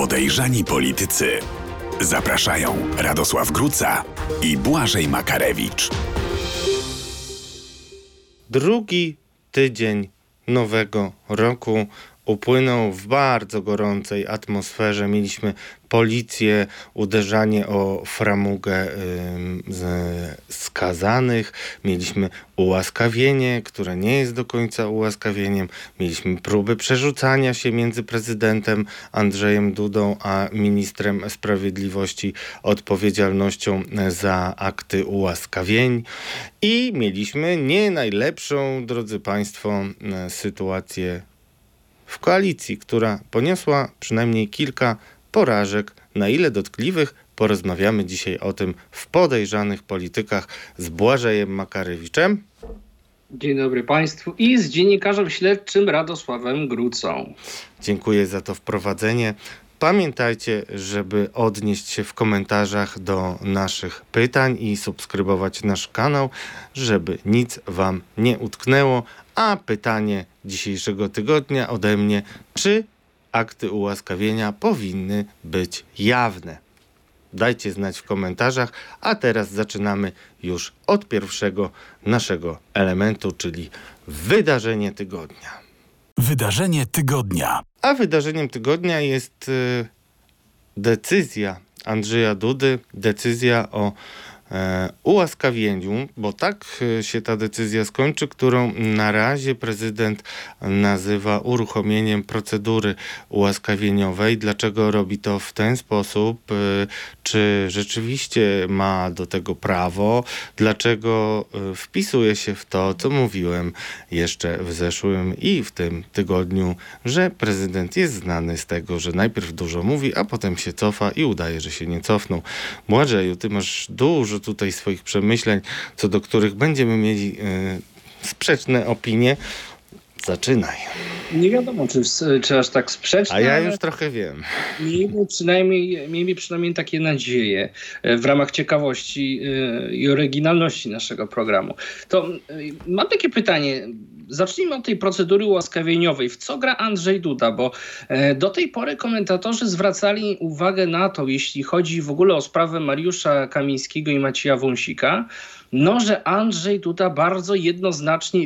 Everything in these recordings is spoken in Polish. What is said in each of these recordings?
Podejrzani politycy. Zapraszają Radosław Gruca i Błażej Makarewicz. Drugi tydzień nowego roku upłynął w bardzo gorącej atmosferze. Mieliśmy policję, uderzanie o framugę skazanych, mieliśmy ułaskawienie, które nie jest do końca ułaskawieniem, mieliśmy próby przerzucania się między prezydentem Andrzejem Dudą a ministrem sprawiedliwości odpowiedzialnością za akty ułaskawień. I mieliśmy nie najlepszą, drodzy Państwo, sytuację w koalicji, która poniosła przynajmniej kilka porażek. Na ile dotkliwych porozmawiamy dzisiaj o tym w podejrzanych politykach z Błażejem Makarewiczem. Dzień dobry Państwu i z dziennikarzem śledczym Radosławem Grucą. Dziękuję za to wprowadzenie. Pamiętajcie, żeby odnieść się w komentarzach do naszych pytań i subskrybować nasz kanał, żeby nic Wam nie utknęło. A pytanie dzisiejszego tygodnia ode mnie, czy akty ułaskawienia powinny być jawne? Dajcie znać w komentarzach, a teraz zaczynamy już od pierwszego naszego elementu, czyli wydarzenie tygodnia. Wydarzenie tygodnia. A wydarzeniem tygodnia jest y, decyzja Andrzeja Dudy, decyzja o ułaskawieniu, bo tak e, się ta decyzja skończy, którą na razie prezydent nazywa uruchomieniem procedury ułaskawieniowej. Dlaczego robi to w ten sposób? E, czy rzeczywiście ma do tego prawo? Dlaczego wpisuje się w to, co mówiłem jeszcze w zeszłym i w tym tygodniu, że prezydent jest znany z tego, że najpierw dużo mówi, a potem się cofa i udaje, że się nie cofnął. Błażeju, ty masz dużo tutaj swoich przemyśleń, co do których będziemy mieli y, sprzeczne opinie. Zaczynaj. Nie wiadomo, czy, czy aż tak sprzeczne. A ja już trochę wiem. Miejmy przynajmniej, miejmy przynajmniej takie nadzieje e, w ramach ciekawości e, i oryginalności naszego programu. To mam takie pytanie. Zacznijmy od tej procedury łaskawieniowej. W co gra Andrzej Duda? Bo do tej pory komentatorzy zwracali uwagę na to, jeśli chodzi w ogóle o sprawę Mariusza Kamińskiego i Macieja Wąsika, no, że Andrzej Duda bardzo jednoznacznie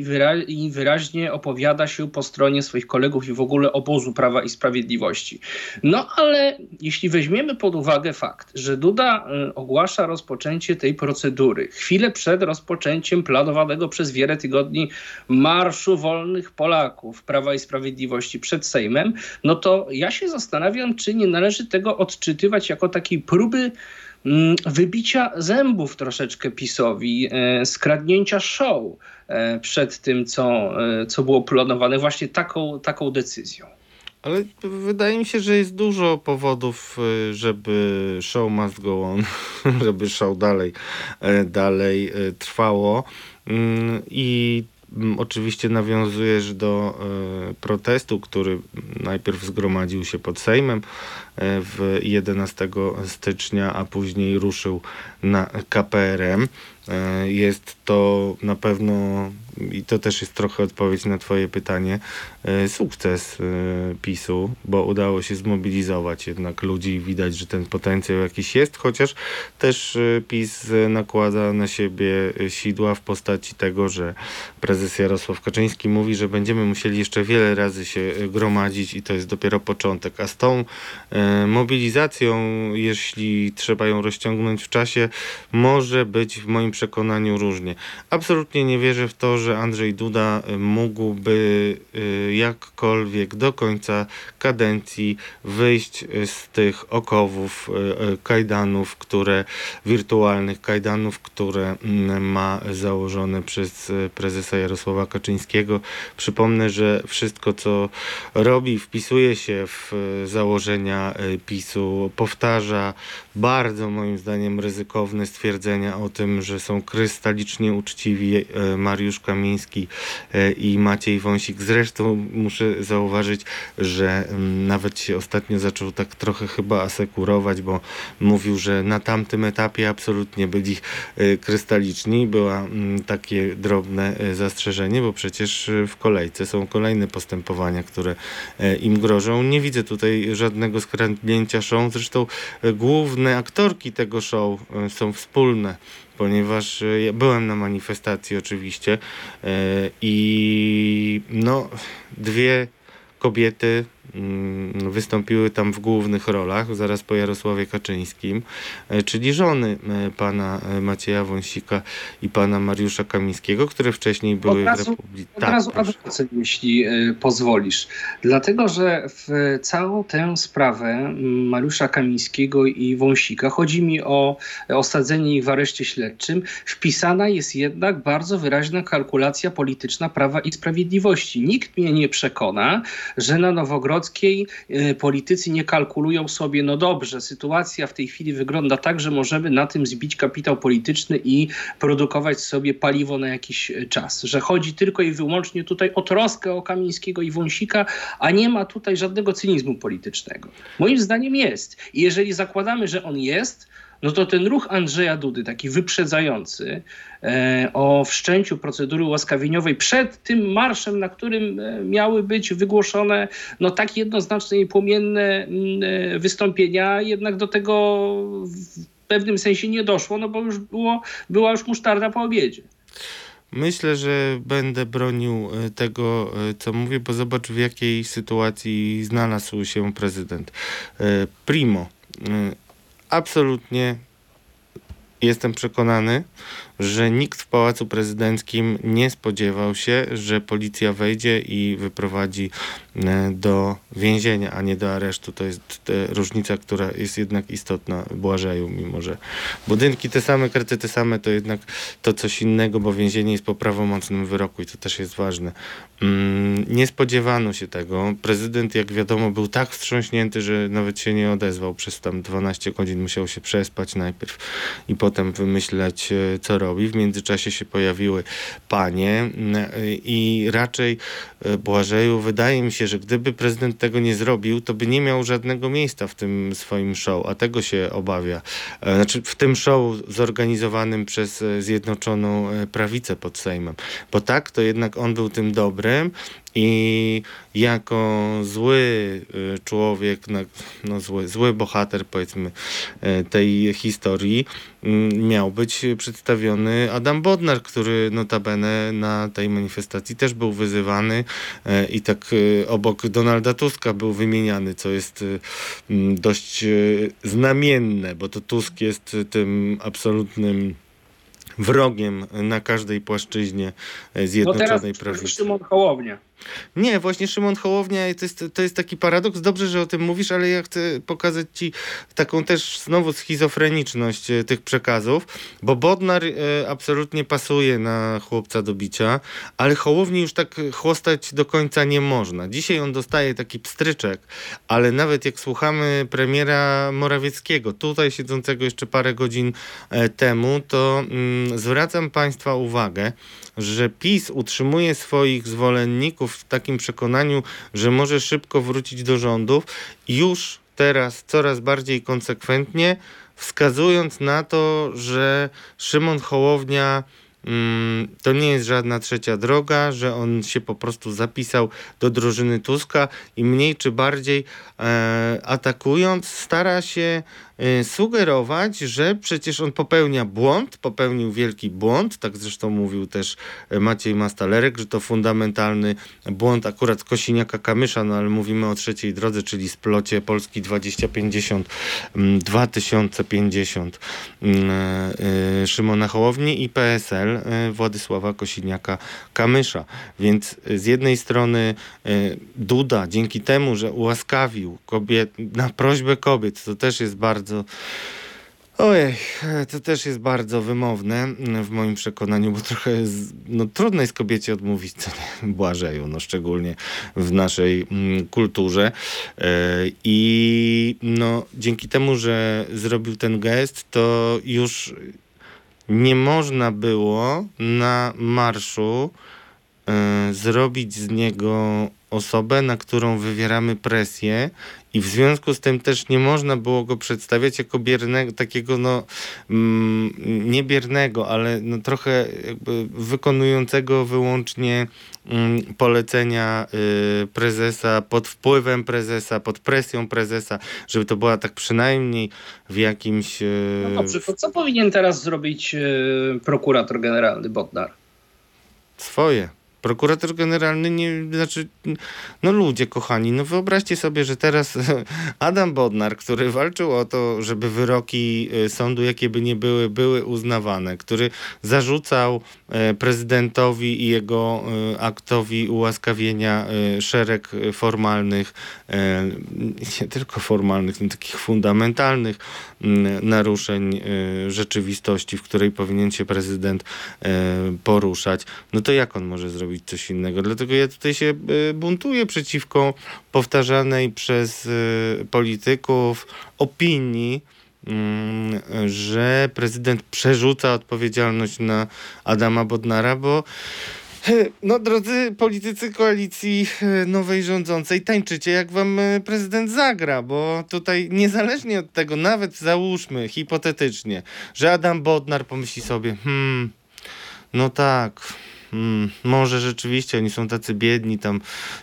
i wyraźnie opowiada się po stronie swoich kolegów i w ogóle obozu Prawa i Sprawiedliwości. No, ale jeśli weźmiemy pod uwagę fakt, że Duda y, ogłasza rozpoczęcie tej procedury chwilę przed rozpoczęciem planowanego przez wiele tygodni Marszu Wolnych Polaków Prawa i Sprawiedliwości przed Sejmem, no to ja się zastanawiam, czy nie należy tego odczytywać jako takiej próby wybicia zębów troszeczkę PiSowi, e, skradnięcia show e, przed tym, co, e, co było planowane właśnie taką, taką decyzją. Ale wydaje mi się, że jest dużo powodów, żeby show must go on, żeby show dalej, dalej trwało. Mm, I mm, Oczywiście nawiązujesz do protestu, który najpierw zgromadził się pod Sejmem, w 11 stycznia, a później ruszył na KPRM. E, jest to na pewno, i to też jest trochę odpowiedź na Twoje pytanie, e, sukces e, PiSu, bo udało się zmobilizować jednak ludzi. Widać, że ten potencjał jakiś jest, chociaż też PiS nakłada na siebie sidła w postaci tego, że prezes Jarosław Kaczyński mówi, że będziemy musieli jeszcze wiele razy się gromadzić i to jest dopiero początek. A z tą mobilizacją, jeśli trzeba ją rozciągnąć w czasie, może być w moim przekonaniu różnie. Absolutnie nie wierzę w to, że Andrzej Duda mógłby y, jakkolwiek do końca kadencji wyjść z tych okowów, y, y, kajdanów, które wirtualnych kajdanów, które mm, ma założone przez prezesa Jarosława Kaczyńskiego. Przypomnę, że wszystko co robi wpisuje się w założenia PiSu, powtarza bardzo moim zdaniem ryzykowne stwierdzenia o tym, że są krystalicznie uczciwi Mariusz Kamiński i Maciej Wąsik. Zresztą muszę zauważyć, że mm, nawet się ostatnio zaczął tak trochę chyba asekurować, bo mówił, że na tamtym etapie absolutnie byli krystaliczni. Była mm, takie drobne zastrzeżenie, bo przecież w kolejce są kolejne postępowania, które im grożą. Nie widzę tutaj żadnego skradnięcia show. Zresztą główne aktorki tego show są wspólne ponieważ e, ja byłem na manifestacji oczywiście e, i no dwie kobiety wystąpiły tam w głównych rolach, zaraz po Jarosławie Kaczyńskim, e, czyli żony e, pana e, Macieja Wąsika i pana Mariusza Kamińskiego, które wcześniej były od razu, w Republice. Tak, razu adwocem, jeśli pozwolisz. Dlatego, że w całą tę sprawę Mariusza Kamińskiego i Wąsika, chodzi mi o osadzenie ich w areszcie śledczym, wpisana jest jednak bardzo wyraźna kalkulacja polityczna Prawa i Sprawiedliwości. Nikt mnie nie przekona, że na Nowogrodzkiej Y, politycy nie kalkulują sobie, no dobrze, sytuacja w tej chwili wygląda tak, że możemy na tym zbić kapitał polityczny i produkować sobie paliwo na jakiś y, czas. Że chodzi tylko i wyłącznie tutaj o troskę o Kamińskiego i Wąsika, a nie ma tutaj żadnego cynizmu politycznego. Moim zdaniem jest. I jeżeli zakładamy, że on jest, no to ten ruch Andrzeja Dudy, taki wyprzedzający e, o wszczęciu procedury łaskawieniowej przed tym marszem, na którym e, miały być wygłoszone no tak jednoznaczne i płomienne mm, e, wystąpienia, jednak do tego w pewnym sensie nie doszło, no bo już było, była już musztarda po obiedzie. Myślę, że będę bronił tego, co mówię, bo zobacz w jakiej sytuacji znalazł się prezydent. Primo, absolutnie jestem przekonany, że nikt w Pałacu Prezydenckim nie spodziewał się, że policja wejdzie i wyprowadzi e, do więzienia, a nie do aresztu. To jest różnica, która jest jednak istotna Błażeju, mimo że budynki te same, karty te same, to jednak to coś innego, bo więzienie jest po prawomocnym wyroku i to też jest ważne. Mm, nie spodziewano się tego. Prezydent, jak wiadomo, był tak wstrząśnięty, że nawet się nie odezwał. Przez tam 12 godzin musiał się przespać najpierw i potem wymyśleć, e, co robi. W międzyczasie się pojawiły panie mm, i raczej e, Błażeju wydaje mi się, że gdyby prezydent tego nie zrobił, to by nie miał żadnego miejsca w tym swoim show, a tego się obawia. E, znaczy w tym show zorganizowanym przez e, Zjednoczoną Prawicę pod Sejmem. Bo tak, to jednak on był tym dobrym i jako zły y, człowiek, no zły, zły bohater powiedzmy y, tej historii mm, miał być przedstawiony Adam Bodnar, który notabene na tej manifestacji też był wyzywany y, i tak obok Donalda Tuska był wymieniany, co jest dość znamienne, bo to Tusk jest tym absolutnym wrogiem na każdej płaszczyźnie Zjednoczonej no teraz Prawicy. Szymon Hołownia. Nie, właśnie Szymon Hołownia to jest, to jest taki paradoks. Dobrze, że o tym mówisz, ale ja chcę pokazać ci taką też znowu schizofreniczność e, tych przekazów, bo Bodnar e, absolutnie pasuje na chłopca do bicia, ale Hołowni już tak chłostać do końca nie można. Dzisiaj on dostaje taki pstryczek, ale nawet jak słuchamy premiera Morawieckiego, tutaj siedzącego jeszcze parę godzin e, temu, to mm, zwracam Państwa uwagę, że PiS utrzymuje swoich zwolenników w takim przekonaniu, że może szybko wrócić do rządów, już teraz coraz bardziej konsekwentnie wskazując na to, że Szymon Hołownia mm, to nie jest żadna trzecia droga, że on się po prostu zapisał do drużyny Tuska i mniej czy bardziej atakując stara się Y, sugerować, że przecież on popełnia błąd, popełnił wielki błąd, tak zresztą mówił też y, Maciej Mastalerek, że to fundamentalny błąd akurat Kosiniaka Kamysza, no ale mówimy o trzeciej drodze, czyli splocie Polski 2050, 2050 mm, y, Szymona Hołowni i PSL Władysława Kosiniaka Kamysza. Więc z jednej strony Duda dzięki temu, że ułaskawił kobiet, na prośbę kobiet, to też jest bardzo. Ojej, to też jest bardzo wymowne w moim przekonaniu, bo trochę no, trudno jest kobiecie odmówić, co nie, Błażeju, no szczególnie w naszej mm, kulturze. E, I no, dzięki temu, że zrobił ten gest, to już nie można było na marszu y, zrobić z niego osobę, na którą wywieramy presję i w związku z tym też nie można było go przedstawiać jako biernego, takiego no mm, nie biernego, ale no trochę jakby wykonującego wyłącznie mm, polecenia y, prezesa, pod wpływem prezesa, pod presją prezesa, żeby to była tak przynajmniej w jakimś... Y, No dobrze, to co powinien teraz zrobić y, prokurator generalny Bodnar? swoje. Prokurator generalny nie, znaczy, no ludzie kochani, no wyobraźcie sobie, że teraz Adam Bodnar, który walczył o to, żeby wyroki y, sądu, jakie by nie były, były uznawane, który zarzucał e, prezydentowi i jego e, aktowi ułaskawienia e, szereg e, formalnych, e, nie tylko formalnych, no takich fundamentalnych mm, naruszeń e, rzeczywistości, w której powinien się prezydent e, poruszać, no to jak on może zrobić coś innego? Dlatego ja tutaj się e, buntuję przeciwko powtarzanej przez e, polityków opinii, mm, że prezydent przerzuca odpowiedzialność na Adama Bodnara, bo no drodzy politycy koalicji e, nowej rządzącej, tańczycie jak wam e, prezydent zagra, bo tutaj niezależnie od tego, nawet załóżmy hipotetycznie, że Adam Bodnar pomyśli sobie, hmm, no tak, hmm, może rzeczywiście oni są tacy biedni, tam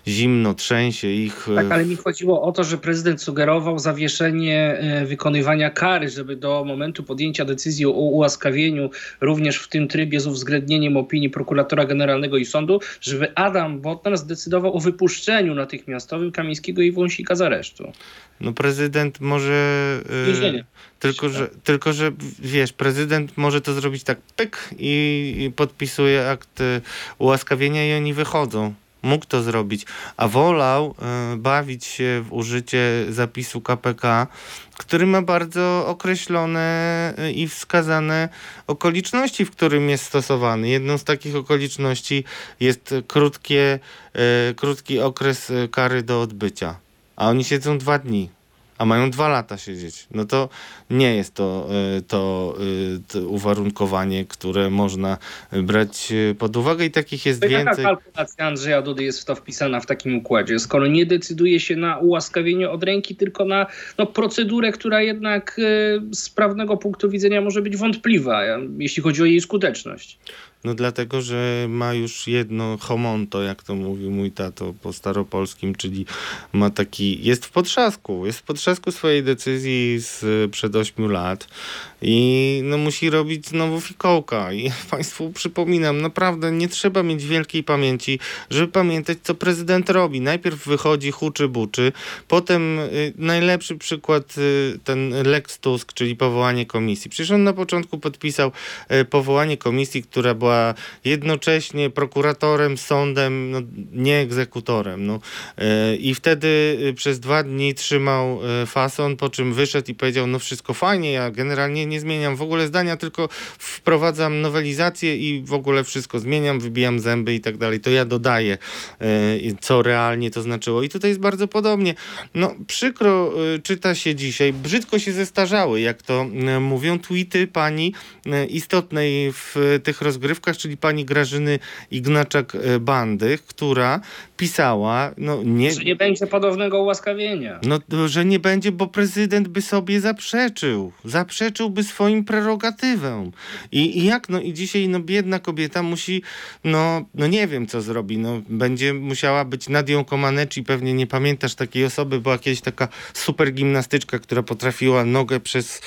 zimno, trzęsie ich. e, Tak, ale mi chodziło o to, że prezydent sugerował zawieszenie e, wykonywania kary, żeby do momentu podjęcia decyzji o ułaskawieniu, również w tym trybie z uwzględnieniem opinii prokuratora generalnego i sądu, żeby Adam Bodnar zdecydował o wypuszczeniu natychmiastowym Kamińskiego i Wąsika z aresztu. No prezydent może. e, Więzienie. Tylko że, tylko, że wiesz, prezydent może to zrobić tak pyk i, i podpisuje akt e, ułaskawienia i oni wychodzą. Mógł to zrobić, a wolał e, bawić się w użycie zapisu KPK, który ma bardzo określone e, i wskazane okoliczności, w którym jest stosowany. Jedną z takich okoliczności jest krótkie, e, krótki okres e, kary do odbycia, a oni siedzą dwa dni a mają dwa lata siedzieć. No to nie jest to, y, to, y, to uwarunkowanie, które można brać y, pod uwagę i takich jest To jaka więcej. kalkulacja Andrzeja Dudy jest w to wpisana w takim układzie, skoro nie decyduje się na ułaskawienie od ręki, tylko na no, procedurę, która jednak e, z prawnego punktu widzenia może być wątpliwa, e, jeśli chodzi o jej skuteczność. No dlatego, że ma już jedno homonto, jak to mówił mój tato po staropolskim, czyli ma taki, jest w potrzasku, jest w potrzasku swojej decyzji z przed ośmiu lat i no musi robić znowu fikołka i Państwu przypominam, naprawdę nie trzeba mieć wielkiej pamięci, żeby pamiętać, co prezydent robi. Najpierw wychodzi huczy buczy, potem y, najlepszy przykład y, ten Lex Tusk, czyli powołanie komisji. Przecież on na początku podpisał y, powołanie komisji, która była jednocześnie prokuratorem, sądem, no, nie egzekutorem. No. Y, I wtedy y, przez dwa dni trzymał y, fason, po czym wyszedł i powiedział, no wszystko fajnie, ja generalnie nie zmieniam w ogóle zdania, tylko wprowadzam nowelizację i w ogóle wszystko zmieniam, wybijam zęby i tak dalej. To ja dodaję, y, co realnie to znaczyło. I tutaj jest bardzo podobnie. No przykro y, czyta się dzisiaj, brzydko się zestarzały, jak to y, mówią tweety pani istotnej w tych rozgrywkach, czyli pani Grażyny Ignaczak-Bandy, która pisała, no nie... Że nie będzie podobnego ułaskawienia. No, że nie będzie, bo prezydent by sobie zaprzeczył. Zaprzeczyłby swoim prerogatywom. I, I jak? No i dzisiaj no biedna kobieta musi, no, no nie wiem co zrobi. No, będzie musiała być Nadią Comaneci. Pewnie nie pamiętasz takiej osoby. Była kiedyś taka super gimnastyczka, która potrafiła nogę przez,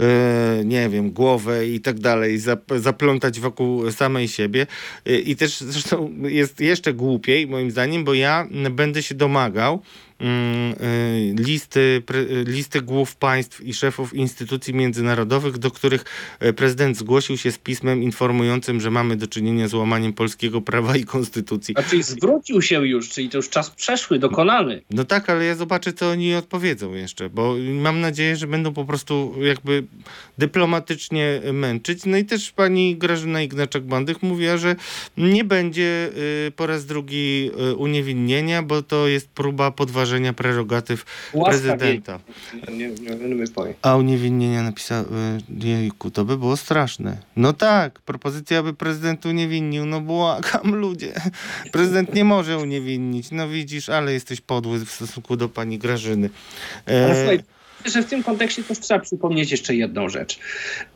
e, nie wiem, głowę i tak dalej zap, zaplątać wokół samej siebie. E, I też zresztą jest jeszcze głupiej, moim zdaniem, bo ja będę się domagał listy, pre, listy głów państw i szefów instytucji międzynarodowych, do których prezydent zgłosił się z pismem informującym, że mamy do czynienia z łamaniem polskiego prawa i konstytucji. A czyli zwrócił się już, czyli to już czas przeszły, dokonany. No tak, ale ja zobaczę, co oni odpowiedzą jeszcze, bo mam nadzieję, że będą po prostu jakby dyplomatycznie męczyć. No i też pani Grażyna Ignaczak-Bandych mówiła, że nie będzie y, po raz drugi y, uniewinnienia, bo to jest próba podważenia poszerzenia prerogatyw prezydenta. Nie, nie, nie powiem. A uniewinnienia napisał, jejku, to by było straszne. No tak, propozycja, aby prezydent uniewinnił, no błagam ludzie. Prezydent nie może uniewinnić, no widzisz, ale jesteś podły w stosunku do pani Grażyny. E... że w tym kontekście też trzeba przypomnieć jeszcze jedną rzecz.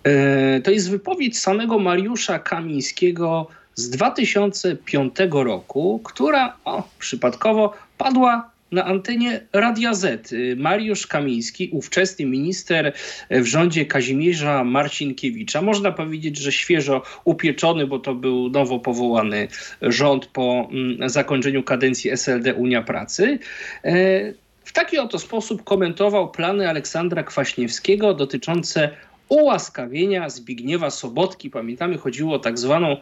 E, to jest wypowiedź samego Mariusza Kamińskiego z 2005 roku, która o, przypadkowo padła na antenie Radia Z. Mariusz Kamiński, ówczesny minister w rządzie Kazimierza Marcinkiewicza, można powiedzieć, że świeżo upieczony, bo to był nowo powołany rząd po mm, zakończeniu kadencji SLD Unia Pracy. E, w taki oto sposób komentował plany Aleksandra Kwaśniewskiego dotyczące ułaskawienia Zbigniewa Sobotki. Pamiętamy, chodziło o tak zwaną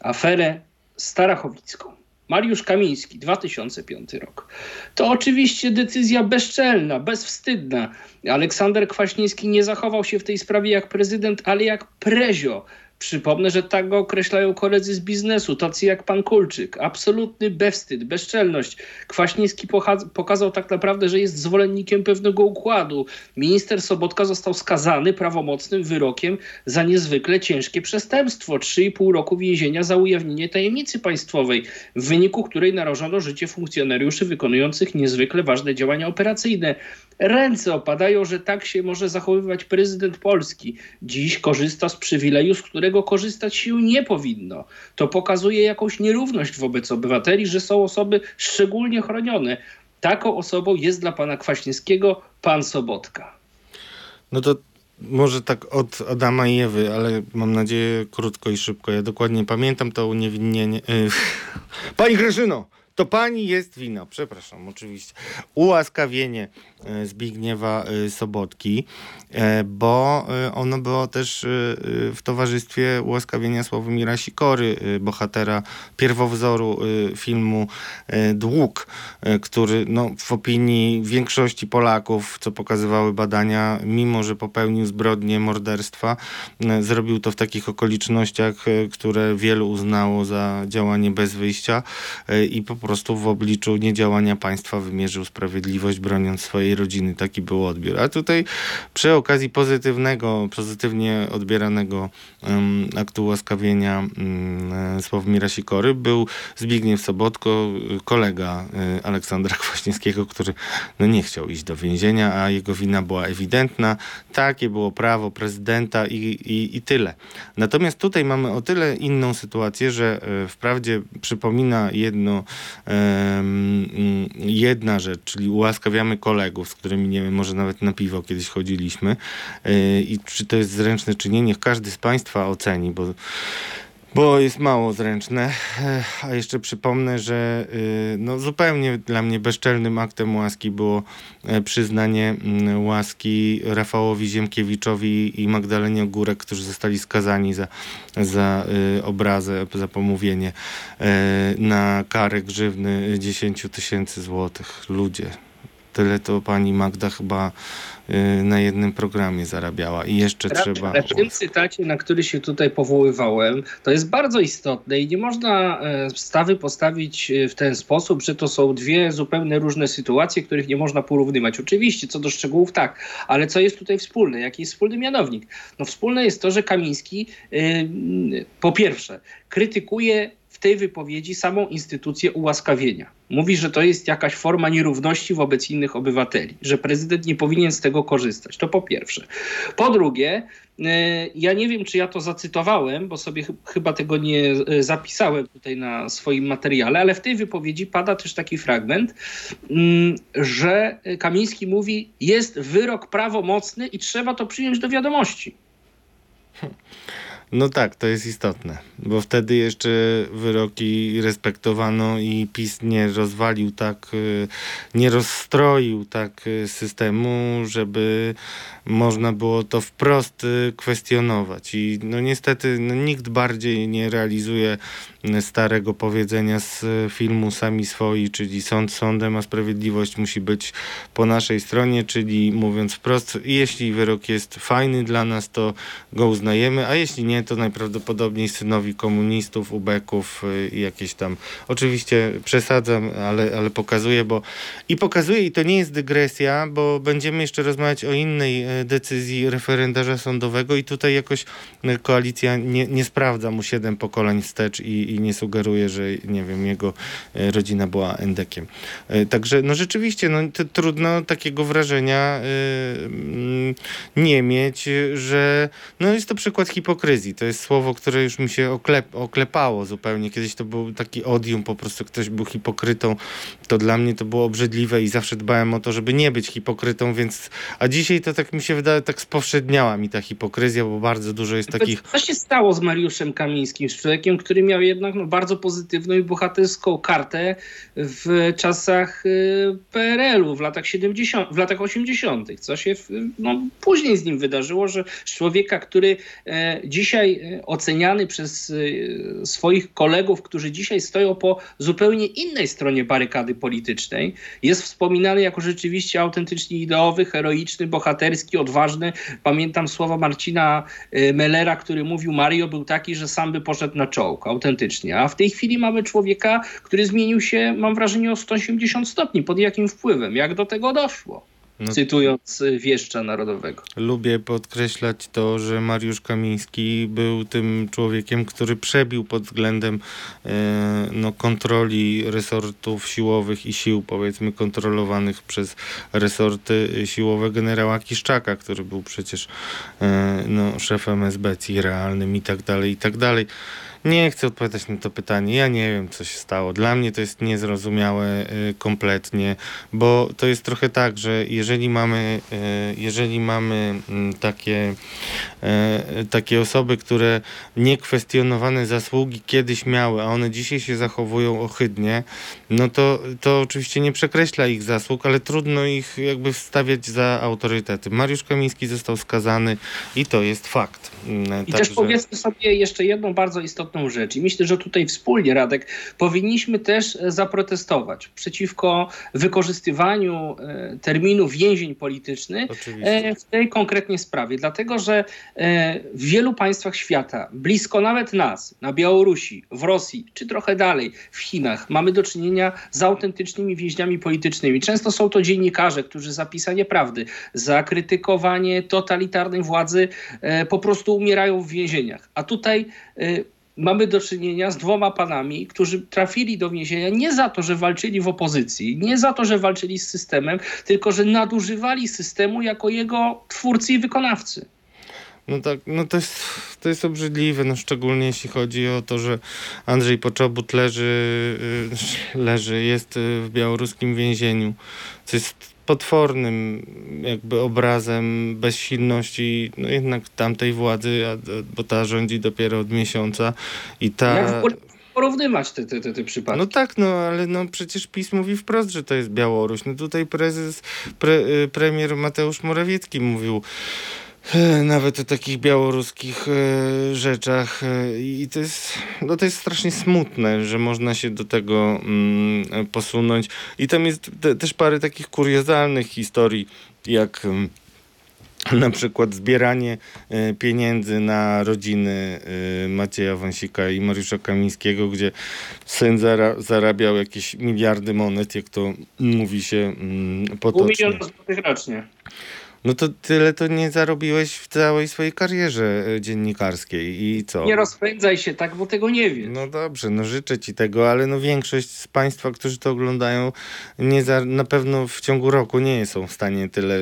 aferę Starachowicką. Mariusz Kamiński, 2005 rok. To oczywiście decyzja bezczelna, bezwstydna. Aleksander Kwaśniewski nie zachował się w tej sprawie jak prezydent, ale jak prezio Przypomnę, że tak go określają koledzy z biznesu, tacy jak pan Kulczyk. Absolutny bezwstyd, bezczelność. Kwaśniewski pokazał tak naprawdę, że jest zwolennikiem pewnego układu. Minister Sobotka został skazany prawomocnym wyrokiem za niezwykle ciężkie przestępstwo. 3,5 roku więzienia za ujawnienie tajemnicy państwowej, w wyniku której narażono życie funkcjonariuszy wykonujących niezwykle ważne działania operacyjne. Ręce opadają, że tak się może zachowywać prezydent Polski. Dziś korzysta z przywileju, z którego korzystać się nie powinno. To pokazuje jakąś nierówność wobec obywateli, że są osoby szczególnie chronione. Taką osobą jest dla pana Kwaśniewskiego pan Sobotka. No to może tak od Adama i Ewy, ale mam nadzieję krótko i szybko. Ja dokładnie pamiętam to uniewinnienie. Pani Grażyno! To pani jest wina, przepraszam, oczywiście. Ułaskawienie Zbigniewa e, Sobotki, e, bo ono było też w towarzystwie ułaskawienia Sławomira Sikory, bohatera pierwowzoru filmu Dług, który no, w opinii większości Polaków, co pokazywały badania, mimo że popełnił zbrodnie morderstwa, zrobił to w takich okolicznościach, które wielu uznało za działanie bez wyjścia i po prostu w obliczu niedziałania państwa wymierzył sprawiedliwość, broniąc swojej rodziny. Taki był odbiór. A tutaj przy okazji pozytywnego, pozytywnie odbieranego um, aktu łaskawienia um, Sławomira Sikory był Zbigniew Sobotko, kolega um, Aleksandra Kwaśniewskiego, który no, nie chciał iść do więzienia, a jego wina była ewidentna. Takie było prawo prezydenta i, i, i tyle. Natomiast tutaj mamy o tyle inną sytuację, że e, wprawdzie przypomina jedno jedna rzecz, czyli ułaskawiamy kolegów, z którymi nie wiem, może nawet na piwo kiedyś chodziliśmy e, i czy to jest zręczne, czy nie, niech każdy z Państwa oceni, bo bo jest mało zręczne. A jeszcze przypomnę, że y, no, zupełnie dla mnie bezczelnym aktem łaski było e, przyznanie mm, łaski Rafałowi Ziemkiewiczowi i Magdalenie Ogórek, którzy zostali skazani za, za obrazę, za pomówienie e, na karę grzywny 10 tysięcy złotych. Ludzie. Tyle to pani Magda chyba Y, na jednym programie zarabiała i jeszcze trzeba... Ale w tym cytacie, na który się tutaj powoływałem, to jest bardzo istotne i nie można e, stawy postawić e, w ten sposób, że to są dwie zupełnie różne sytuacje, których nie można porównywać. Oczywiście, co do szczegółów tak, ale co jest tutaj wspólne? Jaki jest wspólny mianownik? No wspólne jest to, że Kamiński yy, po pierwsze krytykuje w tej wypowiedzi samą instytucję ułaskawienia. Mówi, że to jest jakaś forma nierówności wobec innych obywateli, że prezydent nie powinien z tego korzystać. To po pierwsze. Po drugie, e, ja nie wiem, czy ja to zacytowałem, bo sobie ch chyba tego nie e, zapisałem tutaj na swoim materiale, ale w tej wypowiedzi pada też taki fragment, mm, że Kamiński mówi: Jest wyrok prawomocny i trzeba to przyjąć do wiadomości. No tak, to jest istotne, bo wtedy jeszcze wyroki respektowano i PiS nie rozwalił tak, y, nie rozstroił tak y, systemu, żeby można było to wprost y, kwestionować. I no niestety no, nikt bardziej nie realizuje starego powiedzenia z filmu Sami Swoi, czyli sąd sądem, a sprawiedliwość musi być po naszej stronie, czyli mówiąc wprost, jeśli wyrok jest fajny dla nas, to go uznajemy, a jeśli nie, nie, to najprawdopodobniej synowi komunistów, ubeków i jakieś tam. Oczywiście przesadzam, ale, ale pokazuję, bo i pokazuję, i to nie jest dygresja, bo będziemy jeszcze rozmawiać o innej decyzji referendarza sądowego i tutaj jakoś koalicja nie, nie sprawdza mu siedem pokoleń wstecz i, i nie sugeruje, że nie wiem, jego rodzina była endekiem. Także no rzeczywiście, no, trudno takiego wrażenia y, nie mieć, że no jest to przykład hipokryzji. To jest słowo, które już mi się oklep, oklepało zupełnie. Kiedyś to był taki odium, po prostu ktoś był hipokrytą. To dla mnie to było obrzydliwe i zawsze dbałem o to, żeby nie być hipokrytą, więc a dzisiaj to tak mi się wydaje, tak spowszedniała mi ta hipokryzja, bo bardzo dużo jest takich... Co się stało z Mariuszem Kamińskim, z człowiekiem, który miał jednak no, bardzo pozytywną i bohaterską kartę w czasach y, PRL-u, w latach 70, w latach 80., co się no, później z nim wydarzyło, że człowieka, który e, dzisiaj e, oceniany przez e, swoich kolegów, którzy dzisiaj stoją po zupełnie innej stronie barykady politycznej, jest wspominany jako rzeczywiście autentycznie ideowy, heroiczny, bohaterski, odważny. Pamiętam słowa Marcina Mellera, który mówił, Mario był taki, że sam by poszedł na czołg, autentycznie. A w tej chwili mamy człowieka, który zmienił się, mam wrażenie, o 180 stopni. Pod jakim wpływem? Jak do tego doszło? No, cytując wieszcza narodowego. Lubię podkreślać to, że Mariusz Kamiński był tym człowiekiem, który przebił pod względem e, no, kontroli resortów siłowych i sił, powiedzmy, kontrolowanych przez resorty siłowe generała Kiszczaka, który był przecież e, no, szefem SBC realnym i tak dalej, i tak dalej. Nie chcę odpowiadać na to pytanie. Ja nie wiem, co się stało. Dla mnie to jest niezrozumiałe y, kompletnie, bo to jest trochę tak, że jeżeli mamy, y, jeżeli mamy mm, takie, y, takie osoby, które niekwestionowane zasługi kiedyś miały, a one dzisiaj się zachowują ohydnie, no to, to oczywiście nie przekreśla ich zasług, ale trudno ich jakby wstawiać za autorytety. Mariusz Kamiński został skazany i to jest fakt. Mm, I Także... też powiedzmy sobie jeszcze jedną bardzo istotną rzecz i myślę, że tutaj wspólnie, Radek, powinniśmy też e, zaprotestować przeciwko wykorzystywaniu e, terminu więzień politycznych Oczywiście. w tej konkretnej sprawie, dlatego że e, w wielu państwach świata, blisko nawet nas, na Białorusi, w Rosji, czy trochę dalej, w Chinach, mamy do czynienia z autentycznymi więźniami politycznymi. Często są to dziennikarze, którzy za pisanie prawdy, za krytykowanie totalitarnej władzy po prostu umierają w więzieniach. A tutaj y, mamy do czynienia z dwoma panami, którzy trafili do więzienia nie za to, że walczyli w opozycji, nie za to, że walczyli z systemem, tylko że nadużywali systemu jako jego twórcy i wykonawcy. No tak, no to jest, to jest obrzydliwe, no szczególnie jeśli chodzi o to, że Andrzej Poczobut leży, y, leży, jest y, w białoruskim więzieniu, co jest potwornym jakby obrazem bezsilności no jednak tamtej władzy, bo ta rządzi dopiero od miesiąca i ta... Porównywać te, te, te, te przypadki. No tak, no ale no przecież PiS mówi wprost, że to jest Białoruś. No tutaj prezes, pre, y, premier Mateusz Morawiecki mówił nawet o takich białoruskich e, rzeczach e, i to jest, no to jest strasznie smutne, że można się do tego mm, posunąć i tam jest te, też parę takich kuriozalnych historii, jak mm, na przykład zbieranie pieniędzy na rodziny Macieja Wąsika i Mariusza Kamińskiego, gdzie syn zara zarabiał jakieś miliardy monet, jak to mówi się mm, potocznie. Pół miliona złotych rocznie. No to tyle to nie zarobiłeś w całej swojej karierze e, dziennikarskiej i co? Nie rozpędzaj się tak, bo tego nie wiesz. No dobrze, no życzę ci tego, ale no większość z państwa, którzy to oglądają, nie za, na pewno w ciągu roku nie są w stanie tyle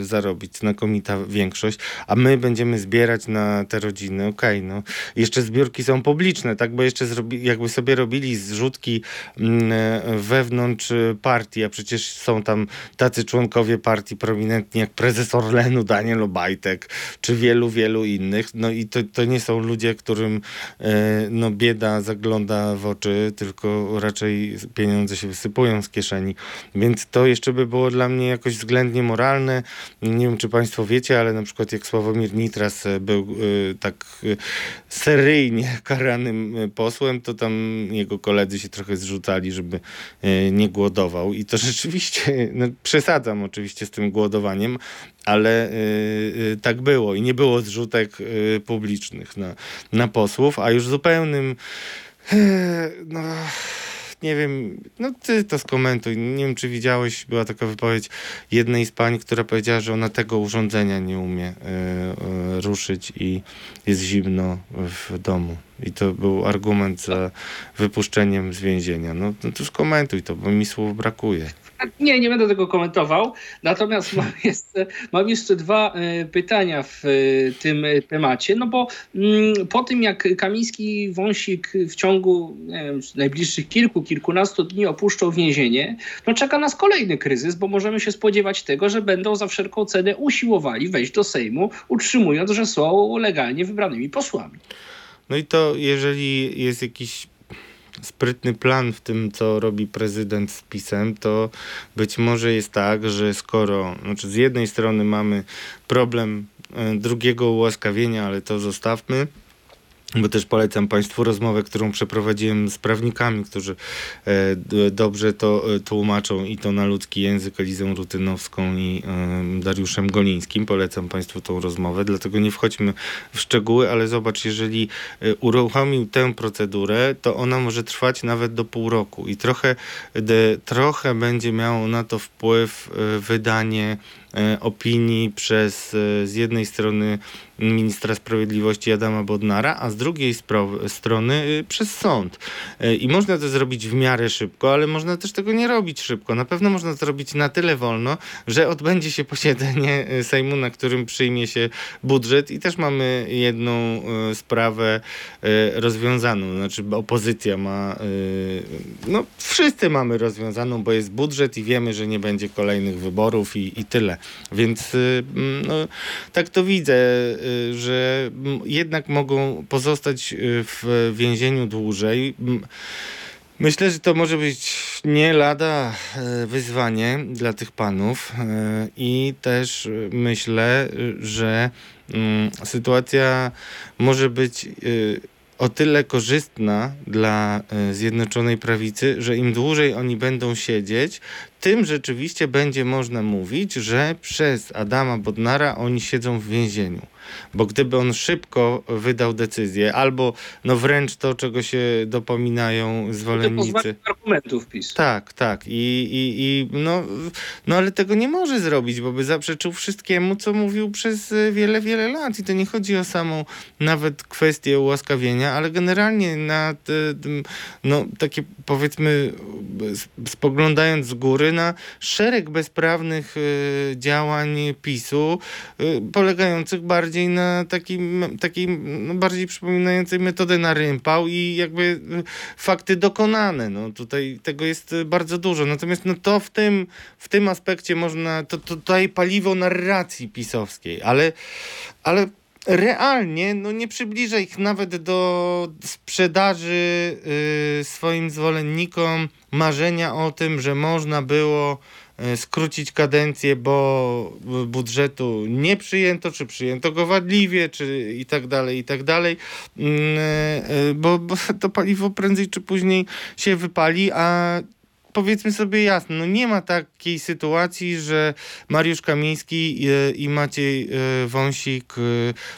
y, zarobić, znakomita większość, a my będziemy zbierać na te rodziny, okej, okay, no. Jeszcze zbiórki są publiczne, tak, bo jeszcze zrobi, jakby sobie robili zrzutki y, wewnątrz partii, a przecież są tam tacy członkowie partii prominentni jak prezes prezes Orlenu Daniel Obajtek, czy wielu, wielu innych. No i to, to nie są ludzie, którym e, no, bieda zagląda w oczy, tylko raczej pieniądze się wysypują z kieszeni. Więc to jeszcze by było dla mnie jakoś względnie moralne. Nie wiem, czy państwo wiecie, ale na przykład jak Sławomir Nitras e, był e, tak seryjnie karanym posłem, to tam jego koledzy się trochę zrzucali, żeby nie głodował. I to rzeczywiście, no, przesadzam oczywiście z tym głodowaniem, ale y, tak było i nie było zrzutek publicznych na, na posłów, a już zupełnym no, nie wiem, no ty to skomentuj. Nie wiem, czy widziałeś, była taka wypowiedź jednej z pań, która powiedziała, że ona tego urządzenia nie umie y, y, ruszyć i jest zimno w domu. I to był argument za wypuszczeniem z więzienia. No, no to skomentuj to, bo mi słów brakuje. Nie, nie będę tego komentował. Natomiast mam jeszcze, mam jeszcze dwa e, pytania w e, tym temacie. No bo mm, po tym, jak Kamiński Wąsik w ciągu wiem, najbliższych kilku, kilkunastu dni opuszczą więzienie, no czeka nas kolejny kryzys, bo możemy się spodziewać tego, że będą za wszelką cenę usiłowali wejść do Sejmu, utrzymując, że są legalnie wybranymi posłami. No i to jeżeli jest jakiś sprytny plan w tym, co robi prezydent z PiSem, to być może jest tak, że skoro, znaczy z jednej strony mamy problem e, drugiego ułaskawienia, ale to zostawmy, bo też polecam Państwu rozmowę, którą przeprowadziłem z prawnikami, którzy e, dobrze to e, tłumaczą i to na ludzki język, Elizą Rutynowską i e, Dariuszem Golińskim. Polecam Państwu tą rozmowę, dlatego nie wchodźmy w szczegóły, ale zobacz, jeżeli uruchomił tę procedurę, to ona może trwać nawet do pół roku i trochę, trochę będzie miało na to wpływ wydanie opinii przez z jednej strony ministra sprawiedliwości Adama Bodnara, a z drugiej strony y, przez sąd. Y, I można to zrobić w miarę szybko, ale można też tego nie robić szybko. Na pewno można zrobić na tyle wolno, że odbędzie się posiedzenie y, Sejmu, na którym przyjmie się budżet i też mamy jedną sprawę rozwiązaną. Znaczy opozycja ma, no wszyscy mamy rozwiązaną, bo jest budżet i wiemy, że nie będzie kolejnych wyborów i, i tyle. Więc no, tak to widzę że jednak mogą pozostać y, w więzieniu dłużej. Myślę, że to może być nie lada e, wyzwanie dla tych panów i też myślę, że mm, sytuacja może być y, o tyle korzystna dla Zjednoczonej Prawicy, że im dłużej oni będą siedzieć, tym rzeczywiście będzie można mówić, że przez Adama Bodnara oni siedzą w więzieniu. Bo gdyby on szybko wydał decyzję, albo no wręcz to, czego się dopominają zwolennicy. To argumentów PiS. Tak, tak. I, i, i no, no ale tego nie może zrobić, bo by zaprzeczył wszystkiemu, co mówił przez wiele, wiele lat. I to nie chodzi o samą nawet kwestię ułaskawienia, ale generalnie na no, takie powiedzmy spoglądając z góry na szereg bezprawnych y, działań PiSu, y, polegających bardziej na takim, takiej no bardziej przypominającej metodę na rympał i jakby y, fakty dokonane. No tutaj tego jest bardzo dużo. Natomiast no to w tym, w tym aspekcie można, to, to tutaj paliwo narracji pisowskiej, ale, ale realnie no nie przybliża ich nawet do sprzedaży yy, swoim zwolennikom marzenia o tym, że można było E, skrócić kadencję, bo budżetu nie przyjęto, czy przyjęto go wadliwie, czy i tak dalej, i tak dalej, mm, e, bo, bo to paliwo prędzej czy później się wypali, a powiedzmy sobie jasno, no nie ma takiej sytuacji, że Mariusz Kamiński i Maciej e, Wąsik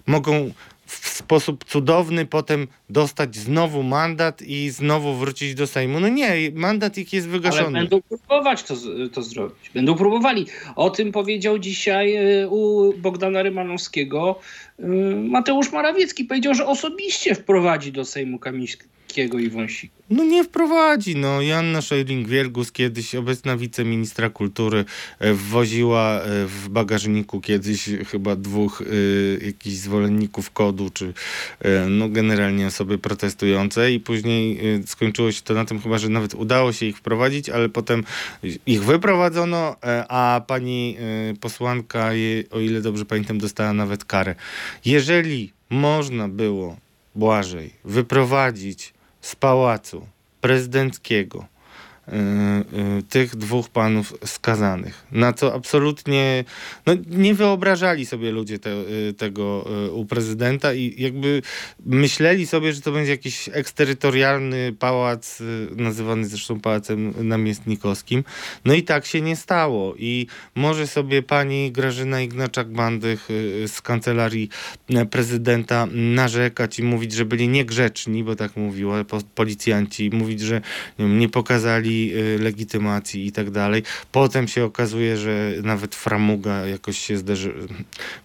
mogą w sposób cudowny potem dostać znowu mandat i znowu wrócić do Sejmu. No nie, mandat ich jest wygaszony. Ale będą próbować to, to zrobić. Będą próbowali. O tym powiedział dzisiaj e, u Bogdana Rymanowskiego e, Mateusz Morawiecki. Powiedział, że osobiście wprowadzi do Sejmu Kamińskiego i Wąsika. No nie wprowadzi. No. Janna Szojling-Wielgus, kiedyś obecna wiceministra kultury, e, wwoziła e, w bagażniku kiedyś chyba dwóch y, jakichś zwolenników kodu, czy y, no generalnie osoby protestujące i później y, skończyło się to na tym chyba, że nawet udało się ich wprowadzić, ale potem ich wyprowadzono, a pani posłanka, o ile dobrze pamiętam, dostała nawet karę. Jeżeli można było Błażej wyprowadzić z pałacu prezydenckiego tych dwóch panów skazanych. Na co absolutnie no, nie wyobrażali sobie ludzie te, tego u prezydenta i jakby myśleli sobie, że to będzie jakiś eksterytorialny pałac, nazywany zresztą pałacem namiestnikowskim. No i tak się nie stało. I może sobie pani Grażyna Ignaczak-Bandych z kancelarii prezydenta narzekać i mówić, że byli niegrzeczni, bo tak mówiła policjanci, mówić, że nie, wiem, nie pokazali y, legitymacji i tak dalej. Potem się okazuje, że nawet Framuga jakoś się zderzy...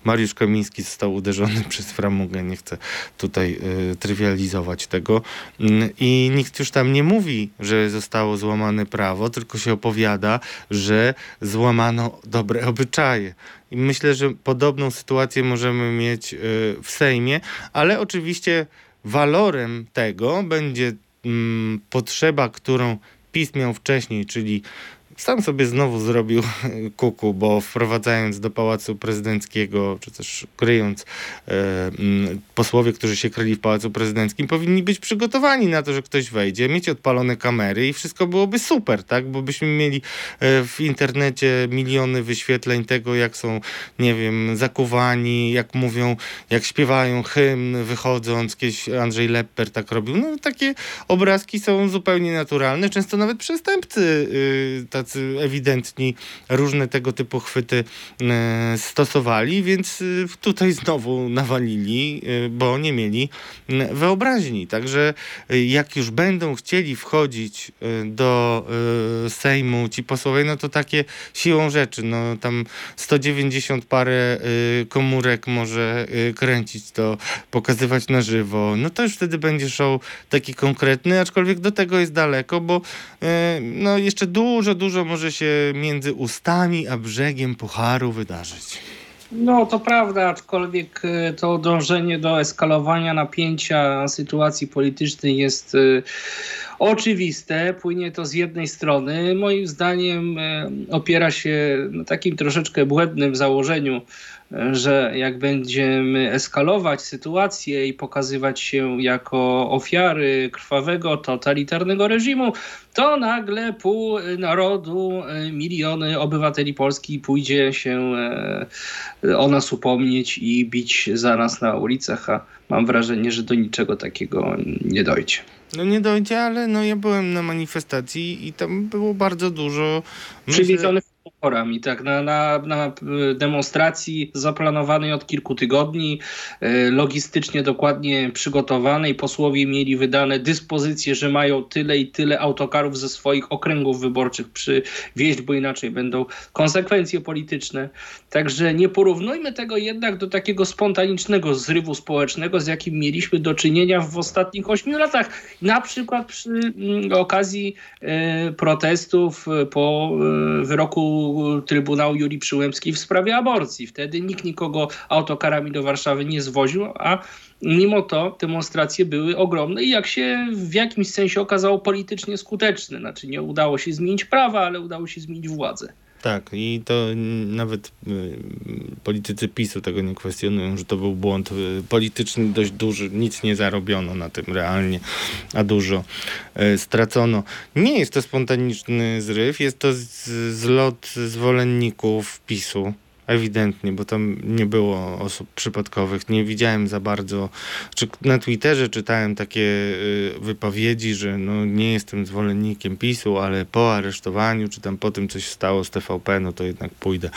Mariusz Kamiński został uderzony przez Framugę. Nie chcę tutaj y, trywializować tego. Y, I nikt już tam nie mówi, że zostało złamane prawo, tylko się opowiada, że złamano dobre obyczaje. I myślę, że podobną sytuację możemy mieć y, w Sejmie, ale oczywiście walorem tego będzie mm, potrzeba, którą PiS miał wcześniej, czyli sam sobie znowu zrobił kuku, bo wprowadzając do Pałacu Prezydenckiego, czy też kryjąc e, mm, posłowie, którzy się kryli w Pałacu Prezydenckim, powinni być przygotowani na to, że ktoś wejdzie, mieć odpalone kamery i wszystko byłoby super, tak? Bo byśmy mieli e, w internecie miliony wyświetleń tego, jak są, nie wiem, zakuwani, jak mówią, jak śpiewają hymn wychodząc, kiedyś Andrzej Lepper tak robił. No takie obrazki są zupełnie naturalne, często nawet przestępcy y, tacy ewidentni różne tego typu chwyty e, stosowali, więc e, tutaj znowu nawalili, e, bo nie mieli wyobraźni. Także jak już będą chcieli wchodzić do Sejmu ci posłowie, no to takie siłą rzeczy, no tam 190 parę komórek może kręcić to, pokazywać na żywo, no to już wtedy będzie show taki konkretny, aczkolwiek do tego jest daleko, bo no jeszcze dużo, dużo dużo może się między ustami a brzegiem pucharu wydarzyć. No to prawda, aczkolwiek e, to dążenie do eskalowania napięcia sytuacji politycznej jest e, oczywiste. Płynie to z jednej strony. Moim zdaniem e, opiera się na takim troszeczkę błędnym założeniu, że jak będziemy eskalować sytuację i pokazywać się jako ofiary krwawego, totalitarnego reżimu, to nagle pół narodu, miliony obywateli Polski pójdzie się e, o nas upomnieć i bić za nas na ulicach, a mam wrażenie, że do niczego takiego nie dojdzie. No nie dojdzie, ale no ja byłem na manifestacji i tam było bardzo dużo... Przywiezonych Porami, tak, na, na, na demonstracji zaplanowanej od kilku tygodni, e, logistycznie dokładnie przygotowanej. Posłowie mieli wydane dyspozycje, że mają tyle i tyle autokarów ze swoich okręgów wyborczych przywieźć, bo inaczej będą konsekwencje polityczne. Także nie porównujmy tego jednak do takiego spontanicznego zrywu społecznego, z jakim mieliśmy do czynienia w ostatnich ośmiu latach. Na przykład przy mm, okazji e, protestów po e, Trybunału Julii Przyłębskiej w sprawie aborcji. Wtedy nikt nikogo autokarami do Warszawy nie zwoził, a mimo to demonstracje były ogromne i jak się w jakimś sensie okazało politycznie skuteczne. Znaczy nie udało się zmienić prawa, ale udało się zmienić władzę. Tak, i to nawet y, politycy PiSu tego nie kwestionują, że to był błąd y, polityczny dość duży. Nic nie zarobiono na tym realnie, a dużo y, stracono. Nie jest to spontaniczny zryw, jest to zlot zwolenników PiSu Ewidentnie, bo tam nie było osób przypadkowych. Nie widziałem za bardzo. Czy na Twitterze czytałem takie y, wypowiedzi, że no nie jestem zwolennikiem PiSu, ale po aresztowaniu, czy tam po tym coś stało z TVP, no to jednak pójdę.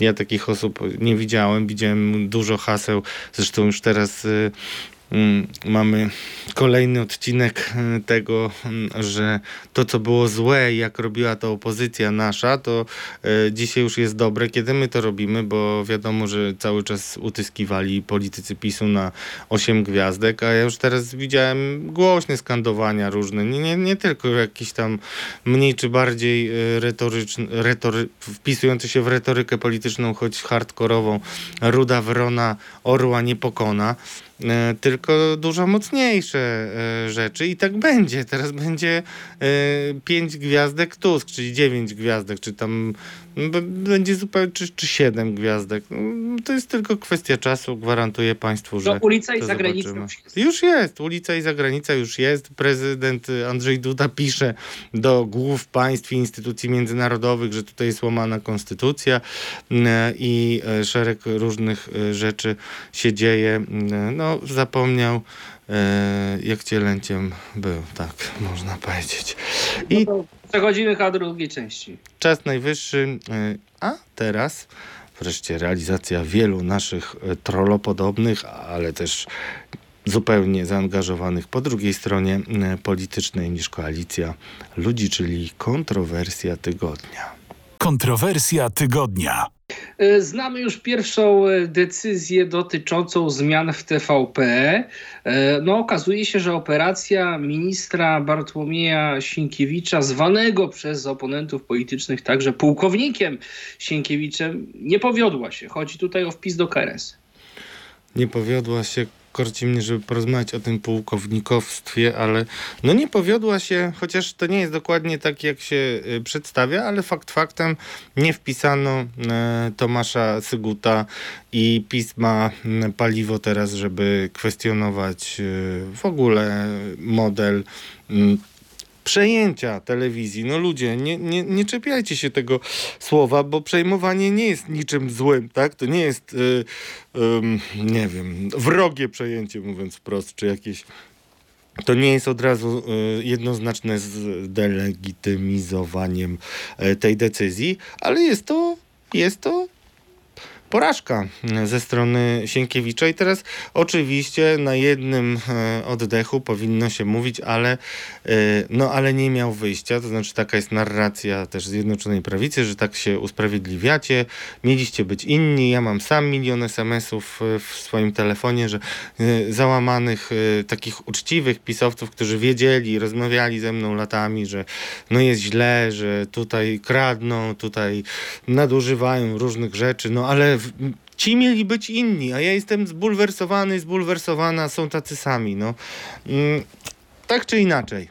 Ja takich osób nie widziałem. Widziałem dużo haseł. Zresztą już teraz y, mamy kolejny odcinek e, tego, mm, że to, co było złe, jak robiła to opozycja nasza, to e, dzisiaj już jest dobre, kiedy my to robimy, bo wiadomo, że cały czas utyskiwali politycy PiSu na 8 gwiazdek, a ja już teraz widziałem głośne skandowania różne, nie, nie, nie tylko jakieś tam mniej czy bardziej e, retoryczne, retory, wpisujące się w retorykę polityczną, choć hardkorową, ruda wrona orła nie pokona. E, tylko dużo mocniejsze e, rzeczy i tak będzie. Teraz będzie e, pięć gwiazdek Tusk, czyli dziewięć gwiazdek, czy tam b- będzie zupełnie, czy, czy siedem gwiazdek. No, To jest tylko kwestia czasu, gwarantuję państwu, że No, ulica i zagranica już jest. Już jest, ulica i zagranica już jest. Prezydent Andrzej Duda pisze do głów państw i instytucji międzynarodowych, że tutaj jest łamana konstytucja i szereg różnych rzeczy się dzieje. E, No, zapomniał, e, jak cielęciem był, tak można powiedzieć. I No to przechodzimy do drugiej części. czas najwyższy, e, a teraz wreszcie realizacja wielu naszych e, trollopodobnych, ale też zupełnie zaangażowanych po drugiej stronie politycznej niż koalicja ludzi, czyli kontrowersja tygodnia. Kontrowersja tygodnia. E, Znamy już pierwszą e, decyzję dotyczącą zmian w TVP. E, No, okazuje się, że operacja ministra Bartłomieja Sienkiewicza, zwanego przez oponentów politycznych także pułkownikiem Sienkiewiczem, nie powiodła się. Chodzi tutaj o wpis do KRS. Nie powiodła się, korci mnie, żeby porozmawiać o tym pułkownikowstwie, ale no nie powiodła się, chociaż to nie jest dokładnie tak, jak się y, przedstawia, ale fakt faktem nie wpisano e, Tomasza Syguta i pisma paliwo teraz, żeby kwestionować y, w ogóle model przejęcia telewizji. No ludzie, nie, nie, nie czepiajcie się tego słowa, bo przejmowanie nie jest niczym złym, tak? To nie jest, y, ym, nie wiem, wrogie przejęcie, mówiąc wprost, czy jakieś... To nie jest od razu y, jednoznaczne z delegitymizowaniem y, tej decyzji, ale jest to, jest to porażka ze strony Sienkiewicza. I teraz oczywiście na jednym e, oddechu powinno się mówić, ale e, no ale nie miał wyjścia, to znaczy taka jest narracja też Zjednoczonej Prawicy, że tak się usprawiedliwiacie, mieliście być inni, ja mam sam milion SMS-ów e, w swoim telefonie, że załamanych takich uczciwych pisowców, którzy wiedzieli, rozmawiali ze mną latami, że no jest źle, że tutaj kradną, tutaj nadużywają różnych rzeczy, no ale ci mieli być inni, a ja jestem zbulwersowany, zbulwersowana, są tacy sami, no. Mm, tak czy inaczej.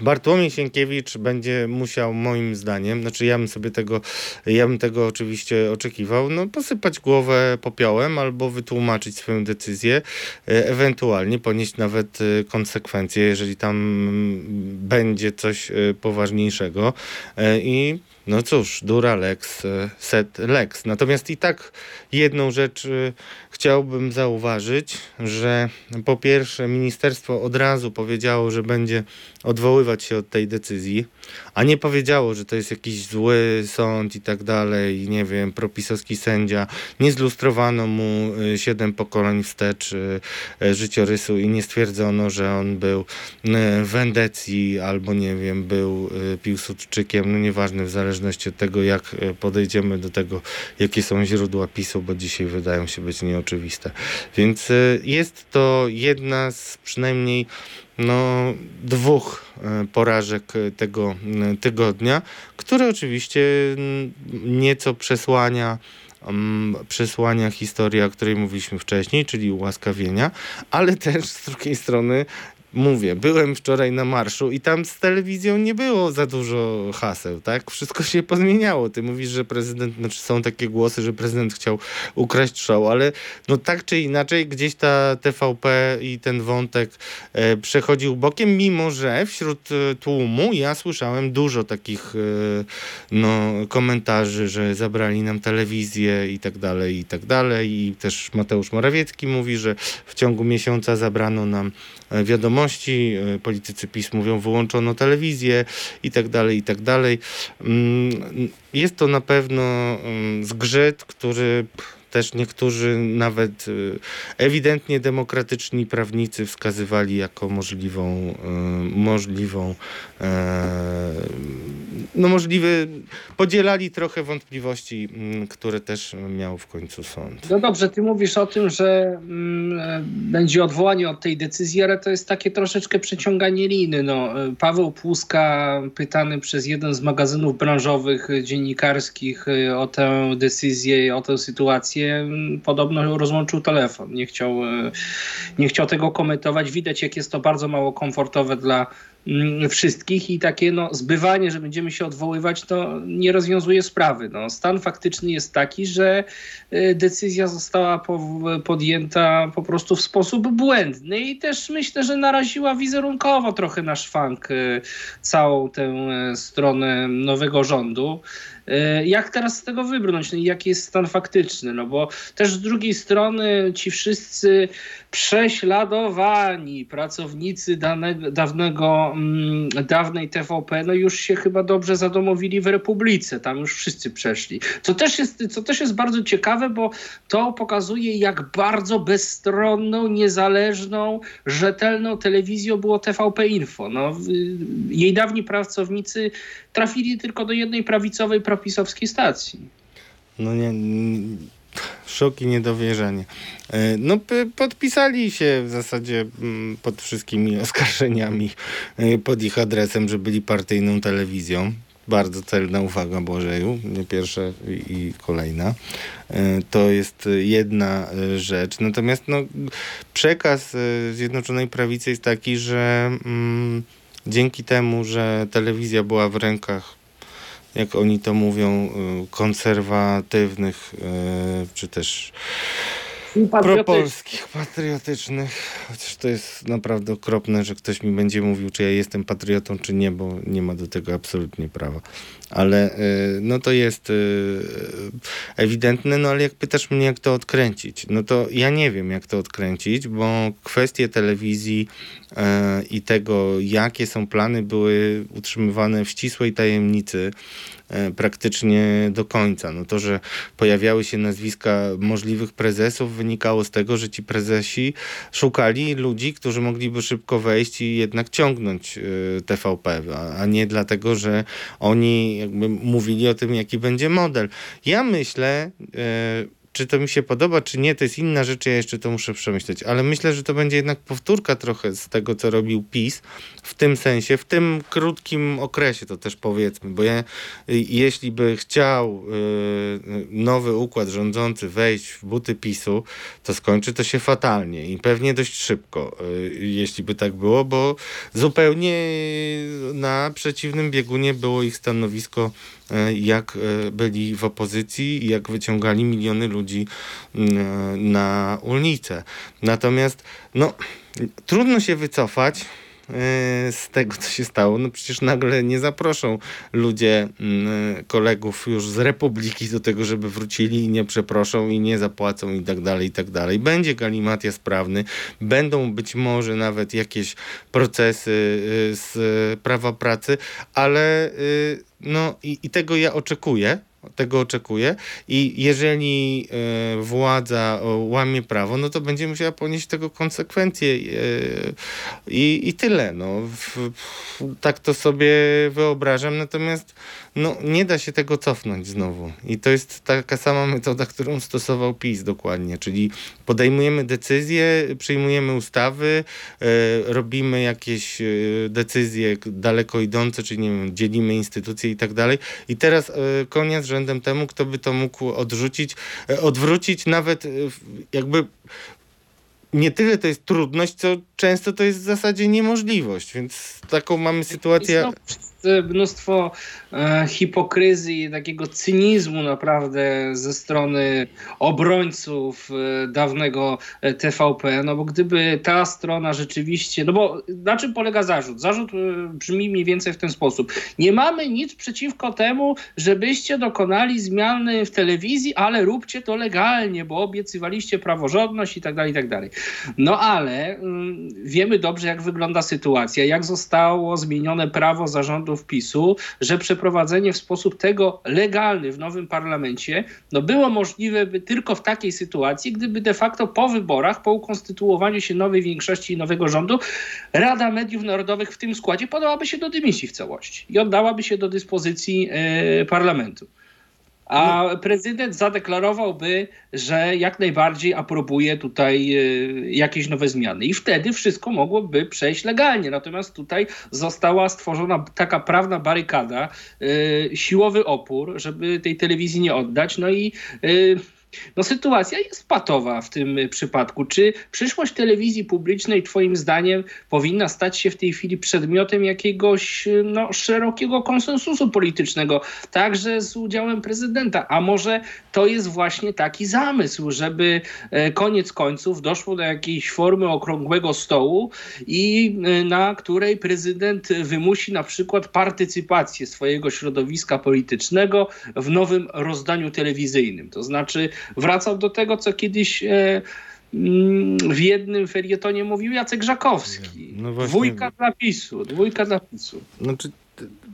Bartłomiej Sienkiewicz będzie musiał moim zdaniem, znaczy ja bym sobie tego, ja bym tego oczywiście oczekiwał, no posypać głowę popiołem albo wytłumaczyć swoją decyzję, e, ewentualnie ponieść nawet e, konsekwencje, jeżeli tam będzie coś e, poważniejszego i no cóż, dura lex, set lex. Natomiast i tak jedną rzecz chciałbym zauważyć, że po pierwsze ministerstwo od razu powiedziało, że będzie odwoływać się od tej decyzji, a nie powiedziało, że to jest jakiś zły sąd i tak dalej, nie wiem, propisowski sędzia. Nie zlustrowano mu y, siedem pokoleń wstecz y, y, życiorysu i nie stwierdzono, że on był w Endecji albo nie wiem, był Piłsudczykiem, no nieważne w zależności od tego, jak podejdziemy do tego, jakie są źródła PiSu, bo dzisiaj wydają się być nieoczywiste. Więc y, jest to jedna z przynajmniej no, dwóch e, porażek e, tego tygodnia, które oczywiście nieco przesłania przesłania historii, o której mówiliśmy wcześniej, czyli ułaskawienia, ale też z drugiej strony Mówię, byłem wczoraj na marszu i tam z telewizją nie było za dużo haseł, tak? Wszystko się pozmieniało. Ty mówisz, że prezydent, znaczy są takie głosy, że prezydent chciał ukraść show, ale no tak czy inaczej gdzieś ta TVP i ten wątek e, przechodził bokiem, mimo że wśród e, tłumu ja słyszałem dużo takich e, no, komentarzy, że zabrali nam telewizję i tak dalej, i tak dalej. I też Mateusz Morawiecki mówi, że w ciągu miesiąca zabrano nam e, wiadomości, e, politycy PiS mówią, wyłączono telewizję i tak dalej, i tak dalej. Mm, Jest to na pewno mm, zgrzyt, który też niektórzy nawet y, ewidentnie demokratyczni prawnicy wskazywali jako możliwą, y, możliwą e, no możliwy, podzielali trochę wątpliwości, mm, które też miał w końcu sąd. No dobrze, ty mówisz o tym, że mm, e, będzie odwołanie od tej decyzji, ale to jest takie troszeczkę przeciąganie liny. No, e, Paweł Płuska, pytany przez jeden z magazynów branżowych, e, dziennikarskich o tę decyzję, o tę sytuację, mm, podobno rozłączył telefon. Nie chciał, nie chciał tego komentować. Widać, jak jest to bardzo mało komfortowe dla wszystkich i takie no, zbywanie, że będziemy się odwoływać, to nie rozwiązuje sprawy. No, stan faktyczny jest taki, że y, decyzja została po, podjęta po prostu w sposób błędny i też myślę, że naraziła wizerunkowo trochę na szwank y, całą tę y, stronę nowego rządu. Y, Jak teraz z tego wybrnąć? No i jaki jest stan faktyczny? No bo też z drugiej strony ci wszyscy prześladowani pracownicy danego, dawnego, mm, dawnej TVP, no już się chyba dobrze zadomowili w Republice. Tam już wszyscy przeszli. Co też jest, co też jest bardzo ciekawe, bo to pokazuje, jak bardzo bezstronną, niezależną, rzetelną telewizją było TVP Info. No, jej dawni pracownicy trafili tylko do jednej prawicowej, propisowskiej stacji. No nie, n- szok i niedowierzanie. E, No podpisali się w zasadzie mm, pod wszystkimi oskarżeniami e, pod ich adresem, że byli partyjną telewizją. Bardzo celna uwaga Błażeju, nie pierwsza i kolejna. E, To jest jedna rzecz. Natomiast no, przekaz Zjednoczonej Prawicy jest taki, że mm, dzięki temu, że telewizja była w rękach jak oni to mówią, y, konserwatywnych, y, czy też propolskich, patriotycznych. Chociaż to jest naprawdę okropne, że ktoś mi będzie mówił, czy ja jestem patriotą, czy nie, bo nie ma do tego absolutnie prawa. Ale y, no to jest y, ewidentne, no ale jak pytasz mnie, jak to odkręcić, no to ja nie wiem, jak to odkręcić, bo kwestie telewizji e, i tego, jakie są plany, były utrzymywane w ścisłej tajemnicy e, praktycznie do końca. No to, że pojawiały się nazwiska możliwych prezesów, wynikało z tego, że ci prezesi szukali ludzi, którzy mogliby szybko wejść i jednak ciągnąć e, TVP, a, a nie dlatego, że oni jakby mówili o tym, jaki będzie model. Ja myślę, e, czy to mi się podoba, czy nie, to jest inna rzecz, ja jeszcze to muszę przemyśleć, ale myślę, że to będzie jednak powtórka trochę z tego, co robił PiS w tym sensie, w tym krótkim okresie, to też powiedzmy, bo ja, y, jeśli by chciał y, nowy układ rządzący wejść w buty PiSu, to skończy to się fatalnie i pewnie dość szybko, y, jeśli by tak było, bo zupełnie na przeciwnym biegunie było ich stanowisko jak e, byli w opozycji i jak wyciągali miliony ludzi mm, na ulicę. Natomiast no, trudno się wycofać e, z tego, co się stało. No przecież nagle nie zaproszą ludzie, mm, kolegów już z Republiki do tego, żeby wrócili i nie przeproszą i nie zapłacą i tak dalej, i tak dalej. Będzie galimatia sprawny, będą być może nawet jakieś procesy y, z prawa pracy, ale no i, i tego ja oczekuję. Tego oczekuję i jeżeli e, władza o, łamie prawo, no to będzie musiała ponieść tego konsekwencje e, i, i tyle. No. Tak to sobie wyobrażam, natomiast no, nie da się tego cofnąć znowu. I to jest taka sama metoda, którą stosował PiS dokładnie, czyli podejmujemy decyzje, przyjmujemy ustawy, e, robimy jakieś e, decyzje daleko idące, czyli nie wiem, dzielimy instytucje i tak dalej. I teraz e, konia z rzędem temu, kto by to mógł odrzucić, odwrócić, nawet jakby nie tyle to jest trudność, co często to jest w zasadzie niemożliwość, więc taką mamy sytuację. Mnóstwo e, hipokryzji, takiego cynizmu naprawdę ze strony obrońców e, dawnego e, TVP, no bo gdyby ta strona rzeczywiście, no bo na czym polega zarzut? Zarzut brzmi mniej więcej w ten sposób. Nie mamy nic przeciwko temu, żebyście dokonali zmiany w telewizji, ale róbcie to legalnie, bo obiecywaliście praworządność i tak dalej, i tak dalej. No ale mm, wiemy dobrze, jak wygląda sytuacja, jak zostało zmienione prawo zarządu rządów PiSu, że przeprowadzenie w sposób tego legalny w nowym parlamencie no było możliwe tylko w takiej sytuacji, gdyby de facto po wyborach, po ukonstytuowaniu się nowej większości i nowego rządu, Rada Mediów Narodowych w tym składzie podałaby się do dymisji w całości i oddałaby się do dyspozycji e, parlamentu. A prezydent zadeklarowałby, że jak najbardziej aprobuje tutaj e, jakieś nowe zmiany. I wtedy wszystko mogłoby przejść legalnie. Natomiast tutaj została stworzona taka prawna barykada, e, siłowy opór, żeby tej telewizji nie oddać. No i e, no sytuacja jest patowa w tym przypadku. Czy przyszłość telewizji publicznej, Twoim zdaniem, powinna stać się w tej chwili przedmiotem jakiegoś no, szerokiego konsensusu politycznego, także z udziałem prezydenta? A może to jest właśnie taki zamysł, żeby e, koniec końców doszło do jakiejś formy okrągłego stołu i na której prezydent wymusi na przykład partycypację swojego środowiska politycznego w nowym rozdaniu telewizyjnym. To znaczy wracał do tego, co kiedyś e, mm, w jednym felietonie mówił Jacek Żakowski. No właśnie. Dwójka dla PiSu, dwójka dla PiSu. Znaczy,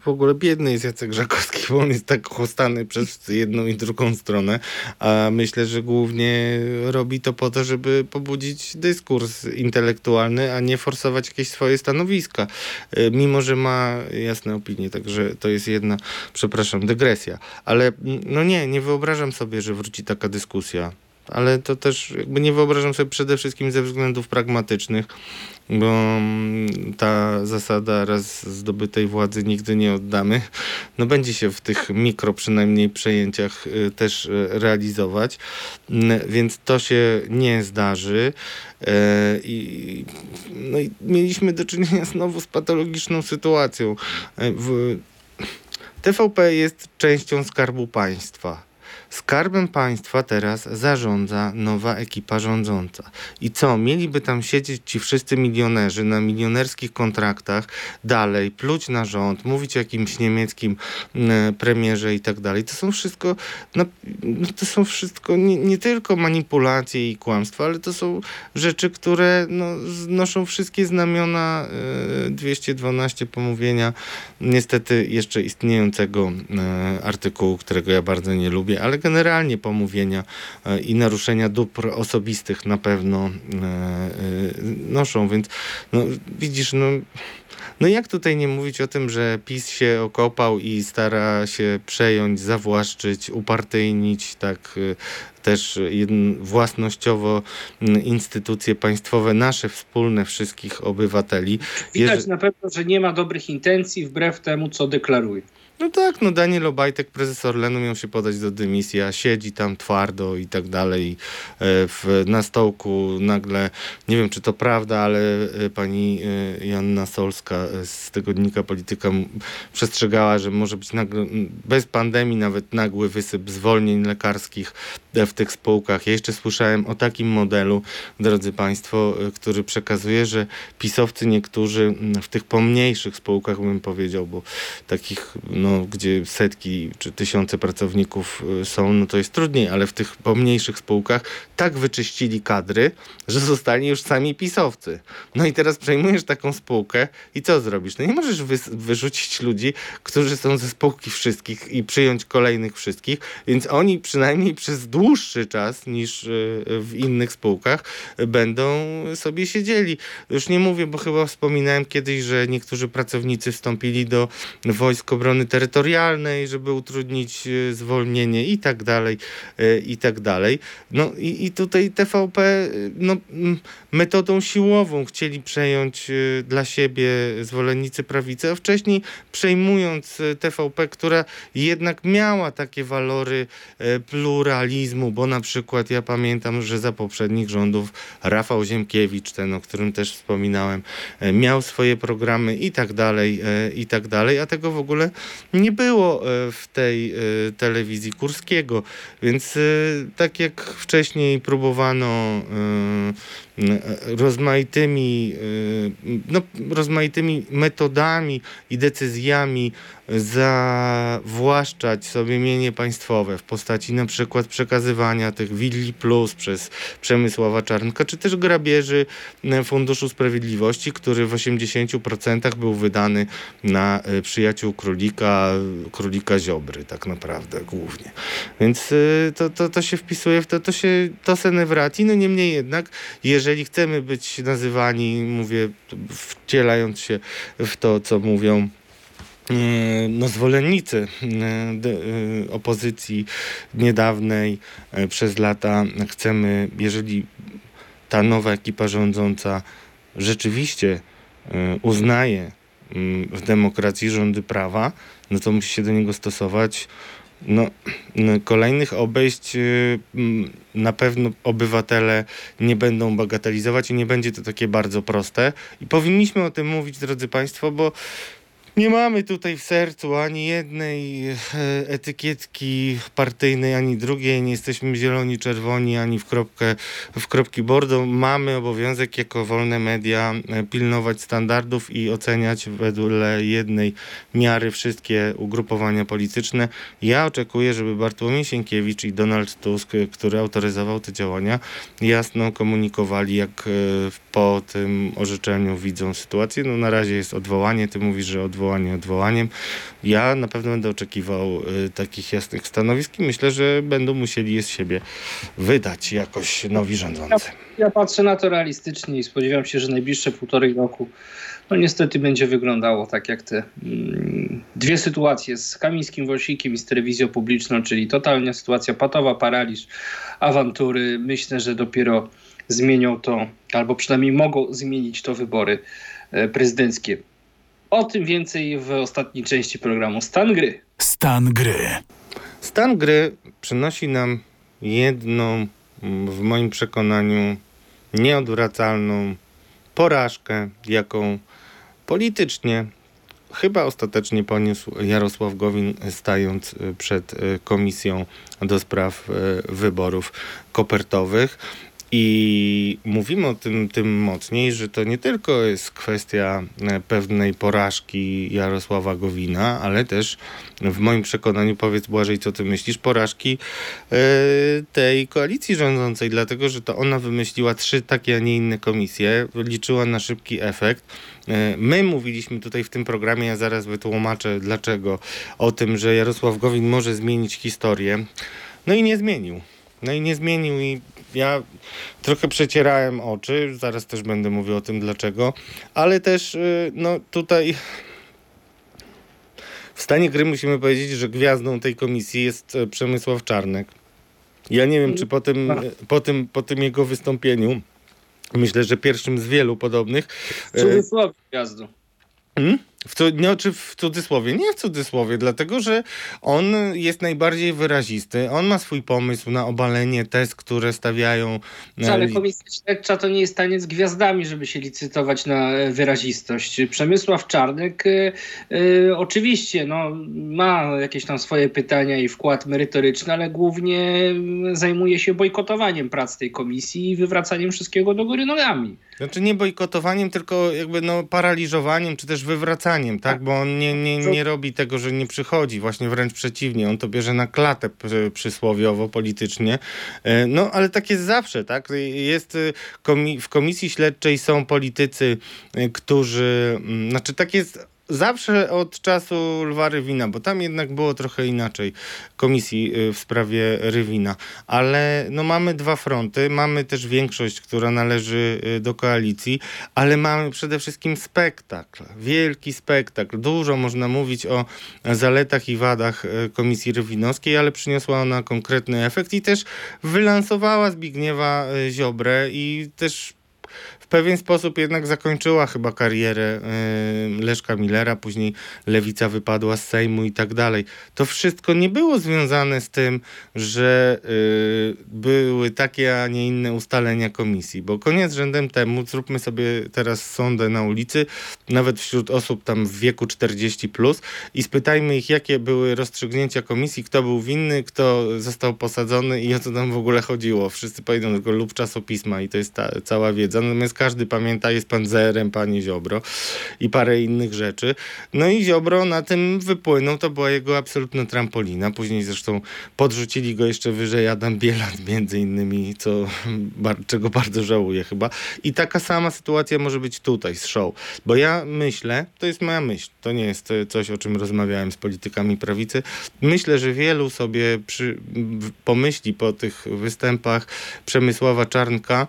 w ogóle biedny jest Jacek Żakowski, bo on jest tak chłostany przez jedną i drugą stronę, a myślę, że głównie robi to po to, żeby pobudzić dyskurs intelektualny, a nie forsować jakieś swoje stanowiska. Y, Mimo, że ma jasne opinie, także to jest jedna, przepraszam, dygresja. Ale mm, no nie, nie wyobrażam sobie, że wróci taka dyskusja. Ale to też jakby nie wyobrażam sobie przede wszystkim ze względów pragmatycznych, bo mm, ta zasada raz zdobytej władzy nigdy nie oddamy, no będzie się w tych mikro przynajmniej przejęciach y, też y, realizować, więc to się nie zdarzy. E, I, no i mieliśmy do czynienia znowu z patologiczną sytuacją. E, TVP jest częścią Skarbu Państwa. Skarbem państwa teraz zarządza nowa ekipa rządząca. I co? Mieliby tam siedzieć ci wszyscy milionerzy na milionerskich kontraktach, dalej pluć na rząd, mówić o jakimś niemieckim mm, premierze i tak dalej. To są wszystko, no, to są wszystko nie, nie tylko manipulacje i kłamstwa, ale to są rzeczy, które no, znoszą wszystkie znamiona y, 212 pomówienia, niestety jeszcze istniejącego y, artykułu, którego ja bardzo nie lubię, ale generalnie pomówienia e, i naruszenia dóbr osobistych na pewno e, e, noszą, więc no, widzisz, no, no jak tutaj nie mówić o tym, że PiS się okopał i stara się przejąć, zawłaszczyć, upartyjnić tak też własnościowo instytucje państwowe, nasze wspólne wszystkich obywateli. Widać Jeże- na pewno, że nie ma dobrych intencji wbrew temu, co deklaruje. No tak, no Daniel Obajtek, prezes Orlenu miał się podać do dymisji, a siedzi tam twardo i tak dalej. E, W, na stołku nagle, nie wiem czy to prawda, ale e, pani e, Joanna Solska z tygodnika Polityka przestrzegała, że może być nagle, bez pandemii nawet nagły wysyp zwolnień lekarskich w tych spółkach. Ja jeszcze słyszałem o takim modelu, drodzy państwo, który przekazuje, że pisowcy niektórzy w tych pomniejszych spółkach, bym powiedział, bo takich, no, gdzie setki czy tysiące pracowników y, są, no to jest trudniej, ale w tych pomniejszych spółkach tak wyczyścili kadry, że zostali już sami pisowcy. No i teraz przejmujesz taką spółkę i co zrobisz? No nie możesz wys- wyrzucić ludzi, którzy są ze spółki wszystkich i przyjąć kolejnych wszystkich, więc oni przynajmniej przez dłuższy czas niż y, w innych spółkach będą sobie siedzieli. Już nie mówię, bo chyba wspominałem kiedyś, że niektórzy pracownicy wstąpili do Wojsk Obrony Terytorialnej, żeby utrudnić e, zwolnienie i tak dalej, e, i tak dalej. No i, i tutaj TVP e, no, metodą siłową chcieli przejąć dla siebie zwolennicy prawicy, a wcześniej przejmując TVP, która jednak miała takie walory pluralizmu, bo na przykład ja pamiętam, że za poprzednich rządów Rafał Ziemkiewicz, ten o którym też wspominałem, miał swoje programy i tak dalej, i tak dalej, a tego w ogóle nie było e, w tej e, telewizji Kurskiego, więc e, tak jak wcześniej próbowano rozmaitymi, e, no, rozmaitymi metodami i decyzjami zawłaszczać sobie mienie państwowe w postaci na przykład przekazywania tych willi plus przez Przemysława Czarnka, czy też grabieży e, Funduszu Sprawiedliwości, który w 80% był wydany na e, przyjaciół królika, królika Ziobry tak naprawdę głównie. Więc to, to, to się wpisuje w to, to się to se ne wrati, no niemniej jednak, jeżeli chcemy być nazywani, mówię, wcielając się w to, co mówią e, no, zwolennicy e, e, opozycji niedawnej przez lata chcemy, jeżeli ta nowa ekipa rządząca rzeczywiście uznaje mm, w demokracji rządy prawa, no to musi się do niego stosować. No, kolejnych obejść y, na pewno obywatele nie będą bagatelizować i nie będzie to takie bardzo proste. I powinniśmy o tym mówić, drodzy Państwo, bo nie mamy tutaj w sercu ani jednej e, etykietki partyjnej, ani drugiej. Nie jesteśmy zieloni, czerwoni, ani w, kropkę, w kropki bordo. Mamy obowiązek jako wolne media e, pilnować standardów i oceniać wedle jednej miary wszystkie ugrupowania polityczne. Ja oczekuję, żeby Bartłomiej Sienkiewicz i Donald Tusk, który autoryzował te działania, jasno komunikowali, jak e, po tym orzeczeniu widzą sytuację. No na razie jest odwołanie, ty mówisz, że odwołanie odwołaniem. Ja na pewno będę oczekiwał y, takich jasnych stanowisk i myślę, że będą musieli je z siebie wydać jakoś nowi rządzący. Ja patrzę na to realistycznie i spodziewam się, że najbliższe półtorej roku no niestety będzie wyglądało tak jak te mm, dwie sytuacje z Kamińskim Wąsikiem i z telewizją publiczną, czyli totalna sytuacja patowa, paraliż, awantury. Myślę, że dopiero zmienią to, albo przynajmniej mogą zmienić to wybory e, prezydenckie. O tym więcej w ostatniej części programu Stan Gry. Stan gry. Stan gry przynosi nam jedną, mm, w moim przekonaniu, nieodwracalną porażkę, jaką politycznie chyba ostatecznie poniósł Jarosław Gowin, stając y, przed y, komisją do spraw y, wyborów kopertowych. I mówimy o tym tym mocniej, że to nie tylko jest kwestia e, pewnej porażki Jarosława Gowina, ale też w moim przekonaniu, powiedz Błażej, co ty myślisz, porażki e, tej koalicji rządzącej, dlatego że to ona wymyśliła trzy takie, a nie inne komisje, liczyła na szybki efekt. E, My mówiliśmy tutaj w tym programie, ja zaraz wytłumaczę dlaczego, o tym, że Jarosław Gowin może zmienić historię. No i nie zmienił. No i nie zmienił i ja trochę przecierałem oczy, zaraz też będę mówił o tym dlaczego, ale też y, no tutaj w stanie gry musimy powiedzieć, że gwiazdą tej komisji jest e, Przemysław Czarnek. Ja nie wiem, czy po tym, e, po tym, po tym jego wystąpieniu, myślę, że pierwszym z wielu podobnych, e, cudzysłowie gwiazdu. Hmm? W, cu- nie, czy w cudzysłowie? Nie w cudzysłowie, dlatego że on jest najbardziej wyrazisty. On ma swój pomysł na obalenie tez, które stawiają. e, Ale komisja śledcza to nie jest taniec gwiazdami, żeby się licytować na e, wyrazistość. Przemysław Czarnek e, oczywiście no, ma jakieś tam swoje pytania i wkład merytoryczny, ale głównie mm, zajmuje się bojkotowaniem prac tej komisji i wywracaniem wszystkiego do góry nogami. Znaczy nie bojkotowaniem, tylko jakby no paraliżowaniem, czy też wywracaniem, tak? Bo on nie, nie, nie robi tego, że nie przychodzi, właśnie wręcz przeciwnie. On to bierze na klatę przy- przysłowiowo, politycznie. E, No, ale tak jest zawsze, tak? Jest y, w komisji śledczej są politycy, y, którzy, mm, znaczy tak jest zawsze od czasu Lwa Rywina, bo tam jednak było trochę inaczej komisji y, w sprawie Rywina. Ale no mamy dwa fronty, mamy też większość, która należy y, do koalicji, ale mamy przede wszystkim spektakl, wielki spektakl. Dużo można mówić o zaletach i wadach y, komisji Rywinowskiej, ale przyniosła ona konkretny efekt i też wylansowała Zbigniewa Ziobrę i też pewien sposób jednak zakończyła chyba karierę y, Leszka Millera, później Lewica wypadła z Sejmu i tak dalej. To wszystko nie było związane z tym, że y, były takie, a nie inne ustalenia komisji, bo koniec rzędem temu, zróbmy sobie teraz sondę na ulicy, nawet wśród osób tam w wieku 40+, plus, i spytajmy ich, jakie były rozstrzygnięcia komisji, kto był winny, kto został posadzony i o co tam w ogóle chodziło. Wszyscy powiedzą tylko lub czasopisma i to jest ta cała wiedza. Natomiast każdy pamięta, jest pan zerem, panie Ziobro i parę innych rzeczy. No i Ziobro na tym wypłynął, to była jego absolutna trampolina. Później zresztą podrzucili go jeszcze wyżej Adam Bielan między innymi, co, czego bardzo żałuję chyba. I taka sama sytuacja może być tutaj z show. Bo ja myślę, to jest moja myśl, to nie jest e, coś, o czym rozmawiałem z politykami prawicy. Myślę, że wielu sobie przy, pomyśli po tych występach Przemysława Czarnka,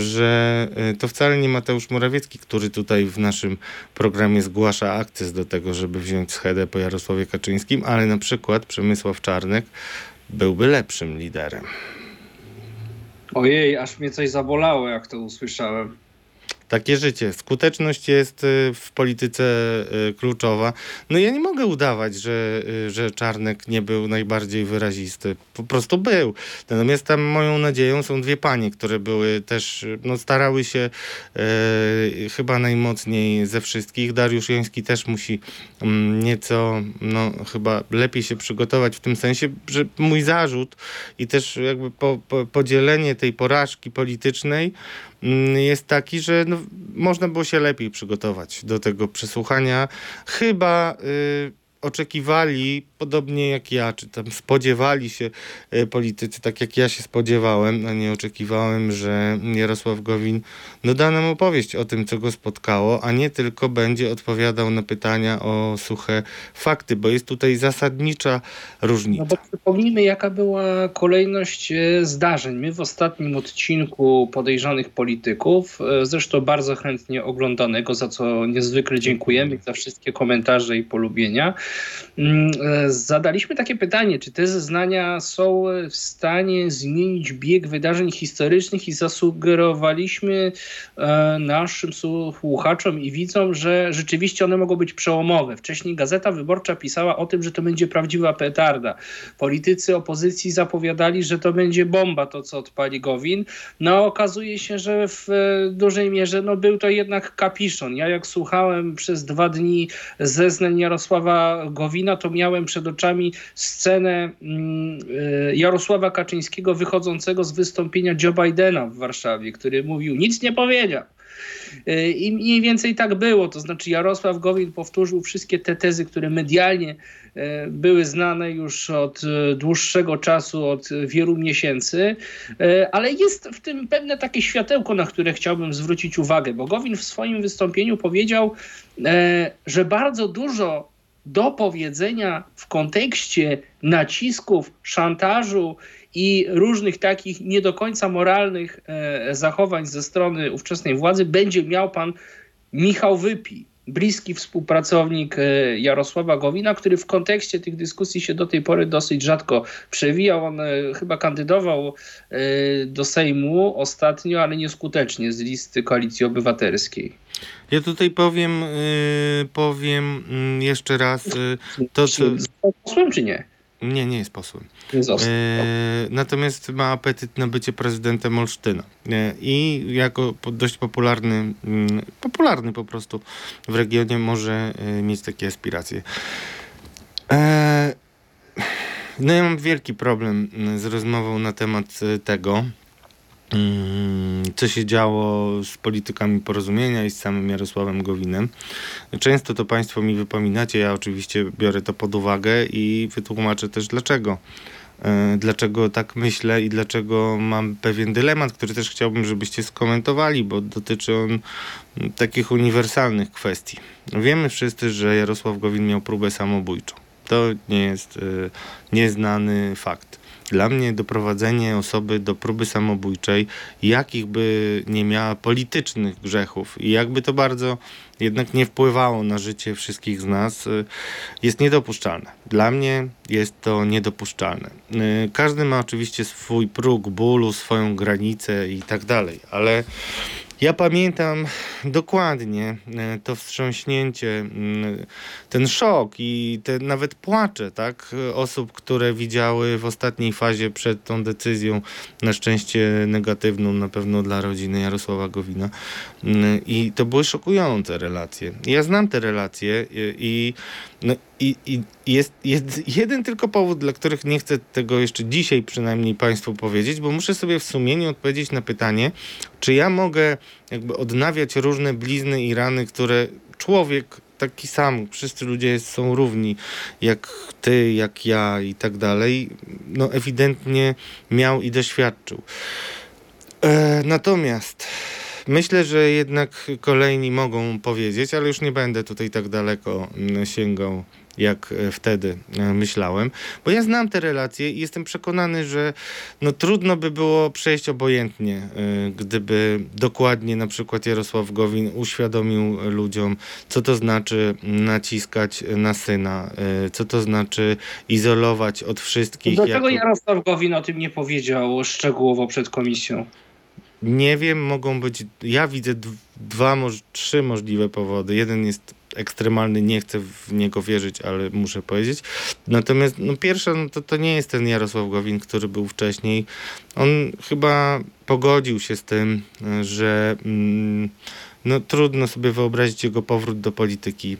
że e, to wcale nie Mateusz Morawiecki, który tutaj w naszym programie zgłasza akces do tego, żeby wziąć schedę po Jarosławie Kaczyńskim, ale na przykład Przemysław Czarnek byłby lepszym liderem. Ojej, aż mnie coś zabolało, jak to usłyszałem. Takie życie. Skuteczność jest y, w polityce y, kluczowa. No ja nie mogę udawać, że, y, że Czarnek nie był najbardziej wyrazisty. Po prostu był. Natomiast tam moją nadzieją są dwie panie, które były też, no starały się e, chyba najmocniej ze wszystkich. Dariusz Joński też musi mm, nieco, no chyba lepiej się przygotować w tym sensie, że mój zarzut i też jakby po, po, podzielenie tej porażki politycznej jest taki, że no, można było się lepiej przygotować do tego przesłuchania. Chyba y, oczekiwali, podobnie jak ja, czy tam spodziewali się y, politycy, tak jak ja się spodziewałem, a nie oczekiwałem, że Jarosław Gowin no, da nam opowieść o tym, co go spotkało, a nie tylko będzie odpowiadał na pytania o suche fakty, bo jest tutaj zasadnicza różnica. No bo przypomnijmy, jaka była kolejność e, zdarzeń. My w ostatnim odcinku podejrzanych polityków, e, zresztą bardzo chętnie oglądanego, za co niezwykle dziękujemy, za wszystkie komentarze i polubienia, e, zadaliśmy takie pytanie, czy te zeznania są w stanie zmienić bieg wydarzeń historycznych i zasugerowaliśmy naszym słuchaczom i widzom, że rzeczywiście one mogą być przełomowe. Wcześniej Gazeta Wyborcza pisała o tym, że to będzie prawdziwa petarda. Politycy opozycji zapowiadali, że to będzie bomba, to co odpali Gowin. No okazuje się, że w dużej mierze no, był to jednak kapiszon. Ja jak słuchałem przez dwa dni zeznań Jarosława Gowina, to miałem przed oczami scenę mm, y, Jarosława Kaczyńskiego wychodzącego z wystąpienia Joe Bidena w Warszawie, który mówił, nic nie powiedział. Y, I mniej więcej tak było. To znaczy, Jarosław Gowin powtórzył wszystkie te tezy, które medialnie y, były znane już od dłuższego czasu, od wielu miesięcy, ale jest w tym pewne takie światełko, na które chciałbym zwrócić uwagę, bo Gowin w swoim wystąpieniu powiedział, że bardzo dużo do powiedzenia w kontekście nacisków, szantażu i różnych takich nie do końca moralnych e, zachowań ze strony ówczesnej władzy będzie miał pan Michał Wypi, bliski współpracownik e, Jarosława Gowina, który w kontekście tych dyskusji się do tej pory dosyć rzadko przewijał. On e, chyba kandydował do Sejmu ostatnio, ale nieskutecznie z listy Koalicji Obywatelskiej. Ja tutaj powiem, powiem mm, jeszcze raz to, co... Posłem czy nie? Nie, nie jest posłem. E, natomiast ma apetyt na bycie prezydentem Olsztyna. E, I jako dość popularny, mm, popularny po prostu w regionie może e, mieć takie aspiracje. E, no ja mam wielki problem z rozmową na temat e, tego, co się działo z politykami porozumienia i z samym Jarosławem Gowinem. Często to Państwo mi wypominacie, ja oczywiście biorę to pod uwagę i wytłumaczę też dlaczego. E, dlaczego tak myślę i dlaczego mam pewien dylemat, który też chciałbym, żebyście skomentowali, bo dotyczy on takich uniwersalnych kwestii. Wiemy wszyscy, że Jarosław Gowin miał próbę samobójczą. To nie jest e, nieznany fakt. Dla mnie doprowadzenie osoby do próby samobójczej, jakich by nie miała politycznych grzechów i jakby to bardzo jednak nie wpływało na życie wszystkich z nas, y, jest niedopuszczalne. Dla mnie jest to niedopuszczalne. Y, każdy ma oczywiście swój próg bólu, swoją granicę i tak dalej, ale ja pamiętam dokładnie e, to wstrząśnięcie, mm, ten szok i te nawet płacze, tak, osób, które widziały w ostatniej fazie przed tą decyzją, na szczęście negatywną na pewno dla rodziny Jarosława Gowina. Mm, I to były szokujące relacje. Ja znam te relacje i no, i, i jest, jest jeden tylko powód, dla których nie chcę tego jeszcze dzisiaj przynajmniej Państwu powiedzieć, bo muszę sobie w sumieniu odpowiedzieć na pytanie, czy ja mogę jakby odnawiać różne blizny i rany, które człowiek taki sam, wszyscy ludzie są równi, jak ty, jak ja i tak dalej, no ewidentnie miał i doświadczył. E, natomiast myślę, że jednak kolejni mogą powiedzieć, ale już nie będę tutaj tak daleko mm, sięgał jak e, wtedy e, myślałem, bo ja znam te relacje i jestem przekonany, że no trudno by było przejść obojętnie, e, gdyby dokładnie na przykład Jarosław Gowin uświadomił ludziom, co to znaczy naciskać na syna, co to znaczy izolować od wszystkich. Dlaczego jako- Jarosław Gowin o tym nie powiedział szczegółowo przed komisją? Nie wiem, mogą być. Ja widzę dwa, trzy możliwe powody. Jeden jest ekstremalny, nie chcę w niego wierzyć, ale muszę powiedzieć. Natomiast no, pierwsza, no, to, to nie jest ten Jarosław Gowin, który był wcześniej. On chyba pogodził się z tym, że mm, no, trudno sobie wyobrazić jego powrót do polityki.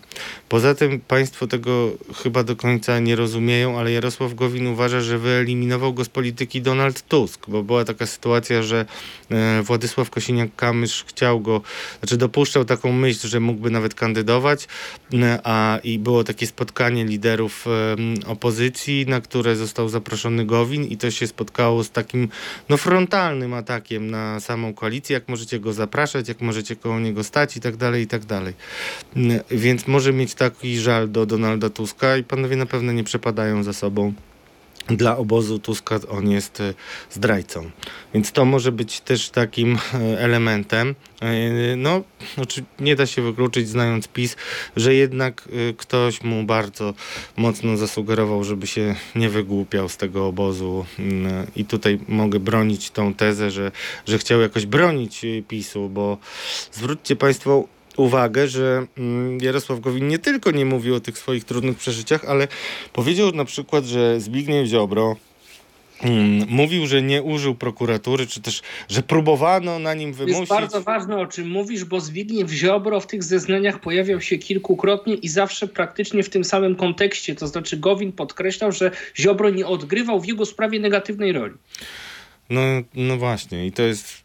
Poza tym państwo tego chyba do końca nie rozumieją, ale Jarosław Gowin uważa, że wyeliminował go z polityki Donald Tusk, bo była taka sytuacja, że e, Władysław Kosiniak-Kamysz chciał go, znaczy dopuszczał taką myśl, że mógłby nawet kandydować, e, a i było takie spotkanie liderów e, opozycji, na które został zaproszony Gowin i to się spotkało z takim no frontalnym atakiem na samą koalicję, jak możecie go zapraszać, jak możecie koło niego stać i tak dalej, i tak dalej. N- Więc może mieć taki żal do Donalda Tuska i panowie na pewno nie przepadają za sobą. Dla obozu Tuska on jest e, zdrajcą. Więc to może być też takim e, elementem. E, No, znaczy nie da się wykluczyć, znając PiS, że jednak ktoś mu bardzo mocno zasugerował, żeby się nie wygłupiał z tego obozu. Mm, I tutaj mogę bronić tą tezę, że, że chciał jakoś bronić PiSu, bo zwróćcie Państwo uwagę, że mm, Jarosław Gowin nie tylko nie mówił o tych swoich trudnych przeżyciach, ale powiedział na przykład, że Zbigniew Ziobro mm, mówił, że nie użył prokuratury, czy też, że próbowano na nim To jest wymusić. bardzo ważne, o czym mówisz, bo Zbigniew Ziobro w tych zeznaniach pojawiał się kilkukrotnie i zawsze praktycznie w tym samym kontekście. To znaczy Gowin podkreślał, że Ziobro nie odgrywał w jego sprawie negatywnej roli. No, no właśnie, i to jest.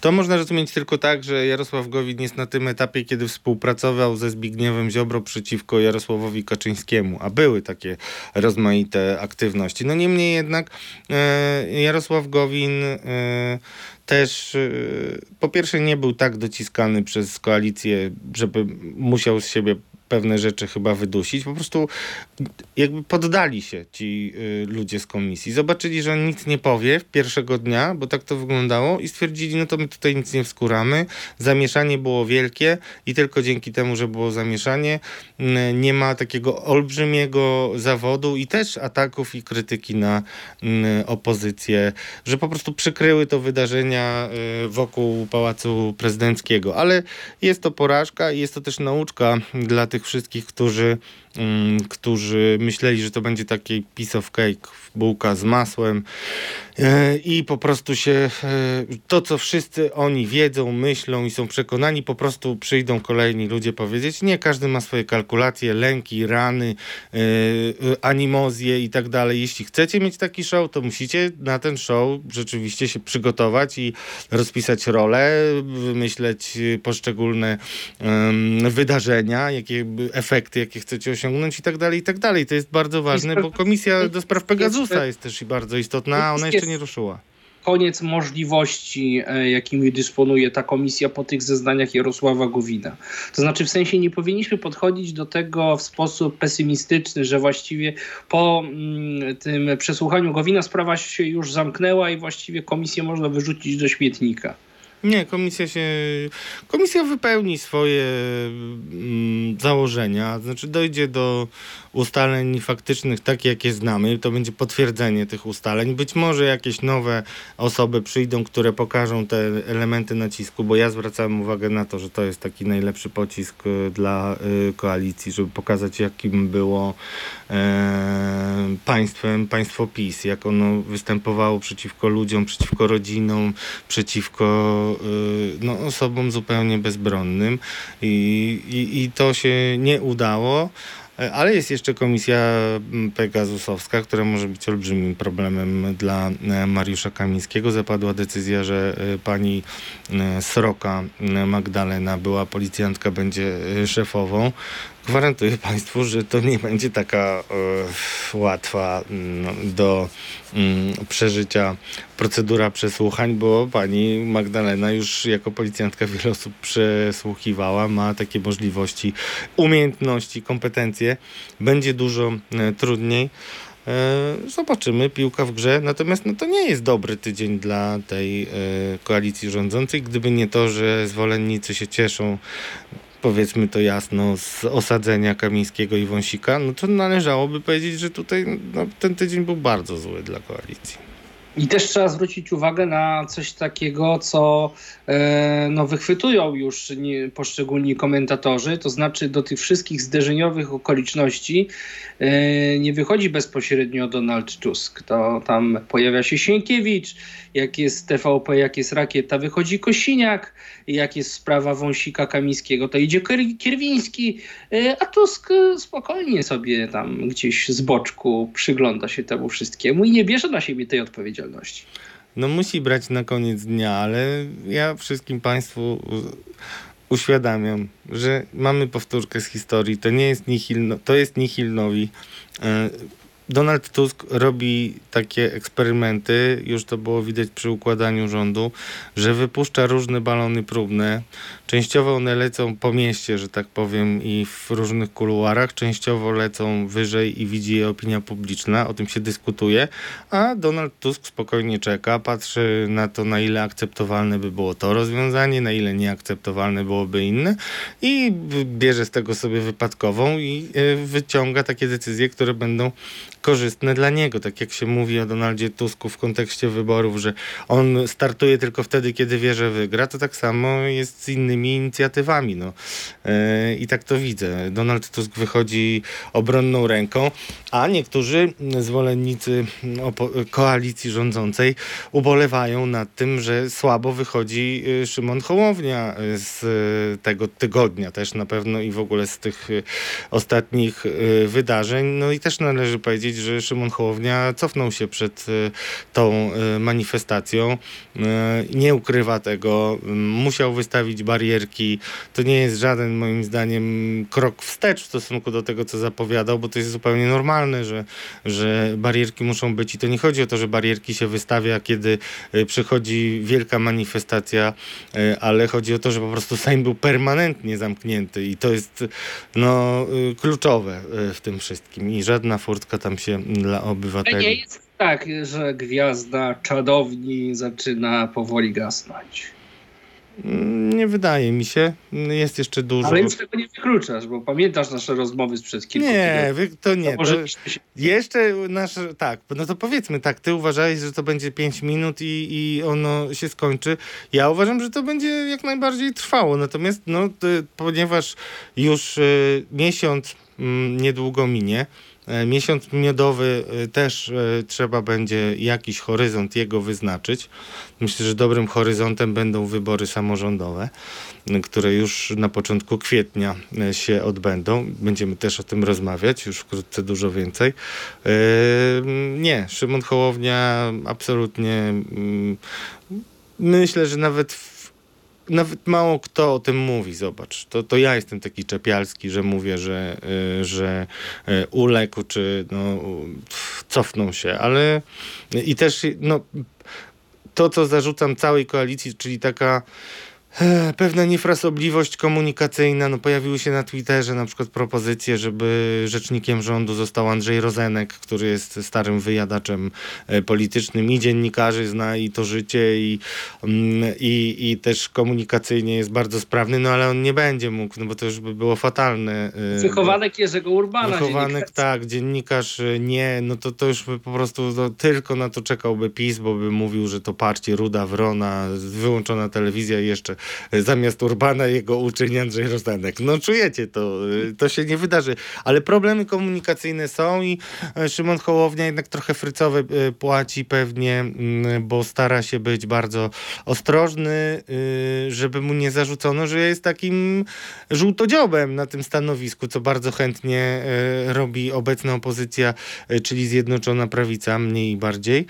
To można rozumieć tylko tak, że Jarosław Gowin jest na tym etapie, kiedy współpracował ze Zbigniewem Ziobro przeciwko Jarosławowi Kaczyńskiemu, a były takie rozmaite aktywności. No niemniej jednak e, Jarosław Gowin e, też e, po pierwsze nie był tak dociskany przez koalicję, żeby musiał z siebie pewne rzeczy chyba wydusić. Po prostu jakby poddali się ci y, ludzie z komisji. Zobaczyli, że on nic nie powie pierwszego dnia, bo tak to wyglądało i stwierdzili, no to my tutaj nic nie wskuramy. Zamieszanie było wielkie i tylko dzięki temu, że było zamieszanie, mm, nie ma takiego olbrzymiego zawodu i też ataków i krytyki na mm, opozycję, że po prostu przykryły to wydarzenia y, wokół Pałacu Prezydenckiego. Ale jest to porażka i jest to też nauczka dla tych wszystkich, którzy, mm, którzy myśleli, że to będzie taki piece of cake, bułka z masłem e, i po prostu się e, to, co wszyscy oni wiedzą, myślą i są przekonani, po prostu przyjdą kolejni ludzie powiedzieć, nie, każdy ma swoje kalkulacje, lęki, rany, e, animozje i tak dalej. Jeśli chcecie mieć taki show, to musicie na ten show rzeczywiście się przygotować i rozpisać rolę, wymyśleć poszczególne wydarzenia, jakie efekty, jakie chcecie osiągnąć i tak dalej, i tak dalej. To jest bardzo ważne, bo komisja do spraw Pegasusa jest też bardzo istotna, a ona jeszcze nie ruszyła. Koniec możliwości, e, jakimi dysponuje ta komisja po tych zeznaniach Jarosława Gowina. To znaczy, w sensie nie powinniśmy podchodzić do tego w sposób pesymistyczny, że właściwie po mm, tym przesłuchaniu Gowina sprawa się już zamknęła i właściwie komisję można wyrzucić do śmietnika. Nie, komisja się. Komisja wypełni swoje mm, założenia, znaczy dojdzie do ustaleń faktycznych, takie jakie znamy. To będzie potwierdzenie tych ustaleń. Być może jakieś nowe osoby przyjdą, które pokażą te elementy nacisku, bo ja zwracałem uwagę na to, że to jest taki najlepszy pocisk y, dla y, koalicji, żeby pokazać, jakim było e, państwem państwo PiS, jak ono występowało przeciwko ludziom, przeciwko rodzinom, przeciwko y, no, osobom zupełnie bezbronnym i, i, i to się nie udało. E, Ale jest jeszcze komisja mm, Pegasusowska, która może być olbrzymim problemem dla e, Mariusza Kamińskiego. Zapadła decyzja, że e, pani Sroka Magdalena, była policjantka, będzie szefową. Gwarantuję Państwu, że to nie będzie taka e, łatwa mm, do mm, przeżycia procedura przesłuchań, bo pani Magdalena już jako policjantka wiele osób przesłuchiwała, ma takie możliwości, umiejętności, kompetencje. Będzie dużo e, trudniej. E, Zobaczymy, piłka w grze. Natomiast no, to nie jest dobry tydzień dla tej koalicji rządzącej, gdyby nie to, że zwolennicy się cieszą powiedzmy to jasno, z osadzenia Kamińskiego i Wąsika, no to należałoby powiedzieć, że tutaj no, ten tydzień był bardzo zły dla koalicji. I też trzeba zwrócić uwagę na coś takiego, co no, wychwytują już poszczególni komentatorzy, to znaczy do tych wszystkich zderzeniowych okoliczności e, nie wychodzi bezpośrednio Donald Tusk. To tam pojawia się Sienkiewicz, jak jest TVP, jak jest rakieta, wychodzi Kosiniak, jak jest sprawa Wąsika Kamińskiego, to idzie Kier- Kierwiński, e, a Tusk e, spokojnie sobie tam gdzieś z boczku przygląda się temu wszystkiemu i nie bierze na siebie tej odpowiedzialności. No musi brać na koniec dnia, ale ja wszystkim Państwu uświadamiam, że mamy powtórkę z historii. To nie jest nihilno, to jest nihilnowi. E, Donald Tusk robi takie eksperymenty, już to było widać przy układaniu rządu, że wypuszcza różne balony próbne. Częściowo one lecą po mieście, że tak powiem, i w różnych kuluarach, częściowo lecą wyżej i widzi je opinia publiczna, o tym się dyskutuje, a Donald Tusk spokojnie czeka, patrzy na to, na ile akceptowalne by było to rozwiązanie, na ile nieakceptowalne byłoby inne i bierze z tego sobie wypadkową i e, wyciąga takie decyzje, które będą korzystne dla niego. Tak jak się mówi o Donaldzie Tusku w kontekście wyborów, że on startuje tylko wtedy, kiedy wie, że wygra, to tak samo jest z innymi inicjatywami. No. E, I tak to widzę. Donald Tusk wychodzi obronną ręką, a niektórzy zwolennicy opo- koalicji rządzącej ubolewają nad tym, że słabo wychodzi y, Szymon Hołownia y, z y, tego tygodnia też na pewno i w ogóle z tych ostatnich wydarzeń. No i też należy powiedzieć, że Szymon Hołownia cofnął się przed tą manifestacją. Nie ukrywa tego. Musiał wystawić To nie jest żaden moim zdaniem krok wstecz w stosunku do tego, co zapowiadał, bo to jest zupełnie normalne, że, że barierki muszą być i to nie chodzi o to, że barierki się wystawia, kiedy y, przychodzi wielka manifestacja, y, ale chodzi o to, że po prostu Sejm był permanentnie zamknięty i to jest no, y, kluczowe w tym wszystkim i żadna furtka tam się dla Ale nie obywateli. jest tak, że gwiazda czadowni zaczyna powoli gasnąć. Mm, Nie wydaje mi się. Jest jeszcze dużo. Ale już tego nie wykluczasz, bo pamiętasz nasze rozmowy sprzed kilku Nie, wy, to nie. To może To jeszcze nasz, tak, no to powiedzmy tak, ty uważałeś, że to będzie 5 minut i, i ono się skończy. Ja uważam, że to będzie jak najbardziej trwało. Natomiast, no, ponieważ już y, miesiąc mm, niedługo minie, Miesiąc miodowy y, też y, trzeba będzie jakiś horyzont jego wyznaczyć. Myślę, że dobrym horyzontem będą wybory samorządowe, które już na początku kwietnia się odbędą. Będziemy też o tym rozmawiać, już wkrótce dużo więcej. Nie, Szymon Hołownia absolutnie myślę, że nawet nawet mało kto o tym mówi, zobacz. To, to ja jestem taki czepialski, że mówię, że, y, że y, uległ, czy no, cofnął się, ale i też no, to, co zarzucam całej koalicji, czyli taka pewna niefrasobliwość komunikacyjna. No, pojawiły się na Twitterze na przykład propozycje, żeby rzecznikiem rządu został Andrzej Rozenek, który jest starym wyjadaczem e, politycznym i dziennikarzy zna i to życie i, mm, i, i też komunikacyjnie jest bardzo sprawny, no ale on nie będzie mógł, no bo to już by było fatalne. e, Wychowanek Jerzego Urbana. Wychowanek, tak, dziennikarz y, nie, no to, to już by po prostu no, tylko na to czekałby PiS, bo by mówił, że to parcie Ruda, Wrona, wyłączona telewizja i jeszcze e, zamiast Urbana jego uczeń Andrzej Rozenek. No czujecie to, e, to się nie wydarzy. Ale problemy komunikacyjne są i e, Szymon Hołownia jednak trochę frycowe e, płaci pewnie, mm, bo stara się być bardzo ostrożny, y, żeby mu nie zarzucono, że jest takim żółtodziobem na tym stanowisku, co bardzo chętnie e, robi obecna opozycja, e, czyli Zjednoczona Prawica, mniej i bardziej.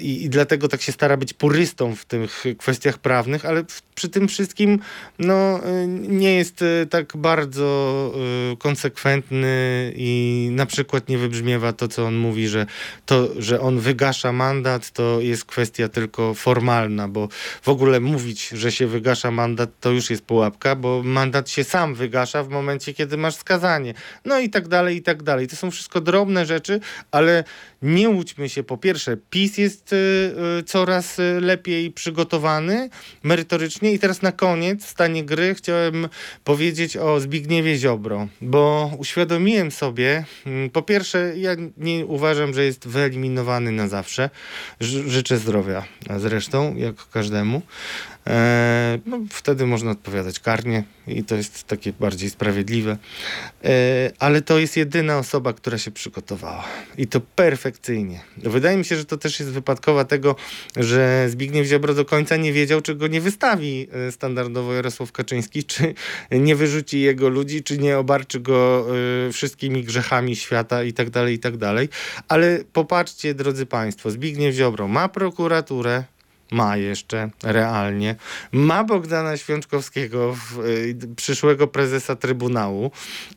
I, I dlatego tak się stara być purystą w tych kwestiach prawnych, ale w, przy tym wszystkim no, e, nie jest e, tak bardzo e, konsekwentny i na przykład nie wybrzmiewa to, co on mówi, że to, że on wygasza mandat, to jest kwestia tylko formalna, bo w ogóle mówić, że się wygasza mandat, to już jest pułapka, bo mandat się sam wygasza w momencie, kiedy masz skazanie. No i tak dalej, i tak dalej. To są wszystko drobne rzeczy, ale nie łudźmy się. Po pierwsze, PiS jest y, y, coraz y, lepiej przygotowany merytorycznie i teraz na koniec w stanie gry chciałem powiedzieć o Zbigniewie Ziobro, bo uświadomiłem sobie, mm, po pierwsze, ja nie uważam, że jest wyeliminowany na zawsze. Życzę zdrowia zresztą, jak każdemu. E, no, wtedy można odpowiadać karnie i to jest takie bardziej sprawiedliwe. E, ale to jest jedyna osoba, która się przygotowała i to perfekcyjnie. Wydaje mi się, że to też jest wypadkowa tego, że Zbigniew Ziobro do końca nie wiedział, czy go nie wystawi e, standardowo Jarosław Kaczyński, czy nie wyrzuci jego ludzi, czy nie obarczy go wszystkimi grzechami świata i tak dalej, i tak dalej. Ale popatrzcie, drodzy Państwo, Zbigniew Ziobro ma prokuraturę, ma jeszcze realnie. Ma Bogdana Świączkowskiego, w, y, przyszłego prezesa Trybunału.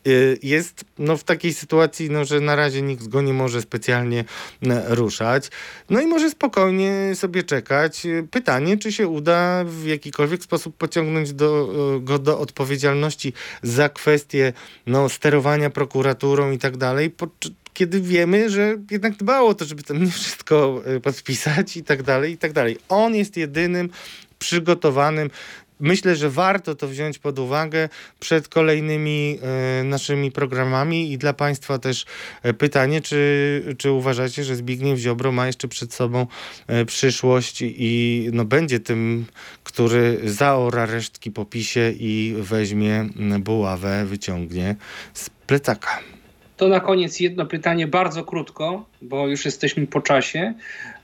Y, jest no, w takiej sytuacji, no, że na razie nikt go nie może specjalnie n, ruszać. No i może spokojnie sobie czekać. Y, Pytanie, czy się uda w jakikolwiek sposób pociągnąć do, go do odpowiedzialności za kwestie no, sterowania prokuraturą i tak dalej. Kiedy wiemy, że jednak dbało o to, żeby tam nie wszystko y, podpisać i tak dalej, i tak dalej. On jest jedynym przygotowanym. Myślę, że warto to wziąć pod uwagę przed kolejnymi e, naszymi programami i dla Państwa też e, pytanie, czy, czy uważacie, że Zbigniew Ziobro ma jeszcze przed sobą przyszłość i no, będzie tym, który zaora resztki po PiSie i weźmie buławę, wyciągnie z plecaka. To na koniec jedno pytanie, bardzo krótko, bo już jesteśmy po czasie.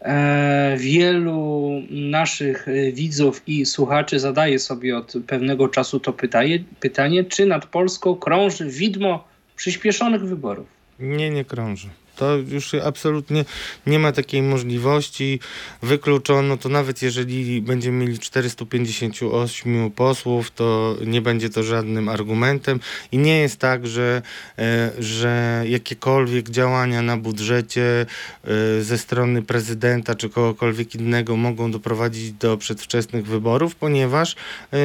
E, wielu naszych e, widzów i słuchaczy zadaje sobie od pewnego czasu to pytanie, pytanie czy nad Polską krąży widmo przyspieszonych wyborów? Nie, nie krąży. To już absolutnie nie ma takiej możliwości. Wykluczono to nawet jeżeli będziemy mieli 458 posłów, to nie będzie to żadnym argumentem. I nie jest tak, że, e, że jakiekolwiek działania na budżecie e, ze strony prezydenta czy kogokolwiek innego mogą doprowadzić do przedwczesnych wyborów, ponieważ e,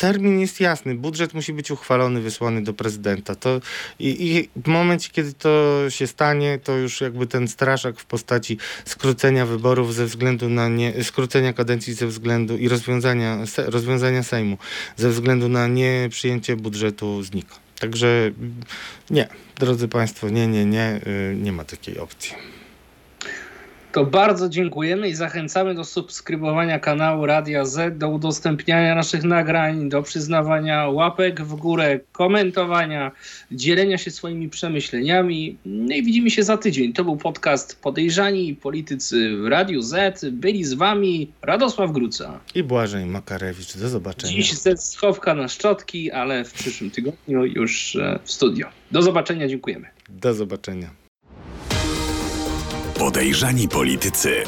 termin jest jasny. Budżet musi być uchwalony, wysłany do prezydenta. To i, I w momencie, kiedy to się stanie, to już jakby ten straszak w postaci skrócenia wyborów ze względu na nie, skrócenia kadencji ze względu i rozwiązania, se, rozwiązania Sejmu ze względu na nieprzyjęcie budżetu znika. Także nie, drodzy Państwo, nie, nie, nie, y, nie ma takiej opcji. To bardzo dziękujemy i zachęcamy do subskrybowania kanału Radia Z, do udostępniania naszych nagrań, do przyznawania łapek w górę, komentowania, dzielenia się swoimi przemyśleniami. No i widzimy się za tydzień. To był podcast Podejrzani Politycy w Radiu Z. Byli z wami Radosław Gruca. I Błażej Makarewicz. Do zobaczenia. Dziś ze schowka na szczotki, ale w przyszłym tygodniu już e, w studio. Do zobaczenia, dziękujemy. Do zobaczenia. Podejrzani politycy.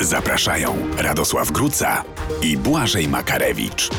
Zapraszają Radosław Gruca i Błażej Makarewicz.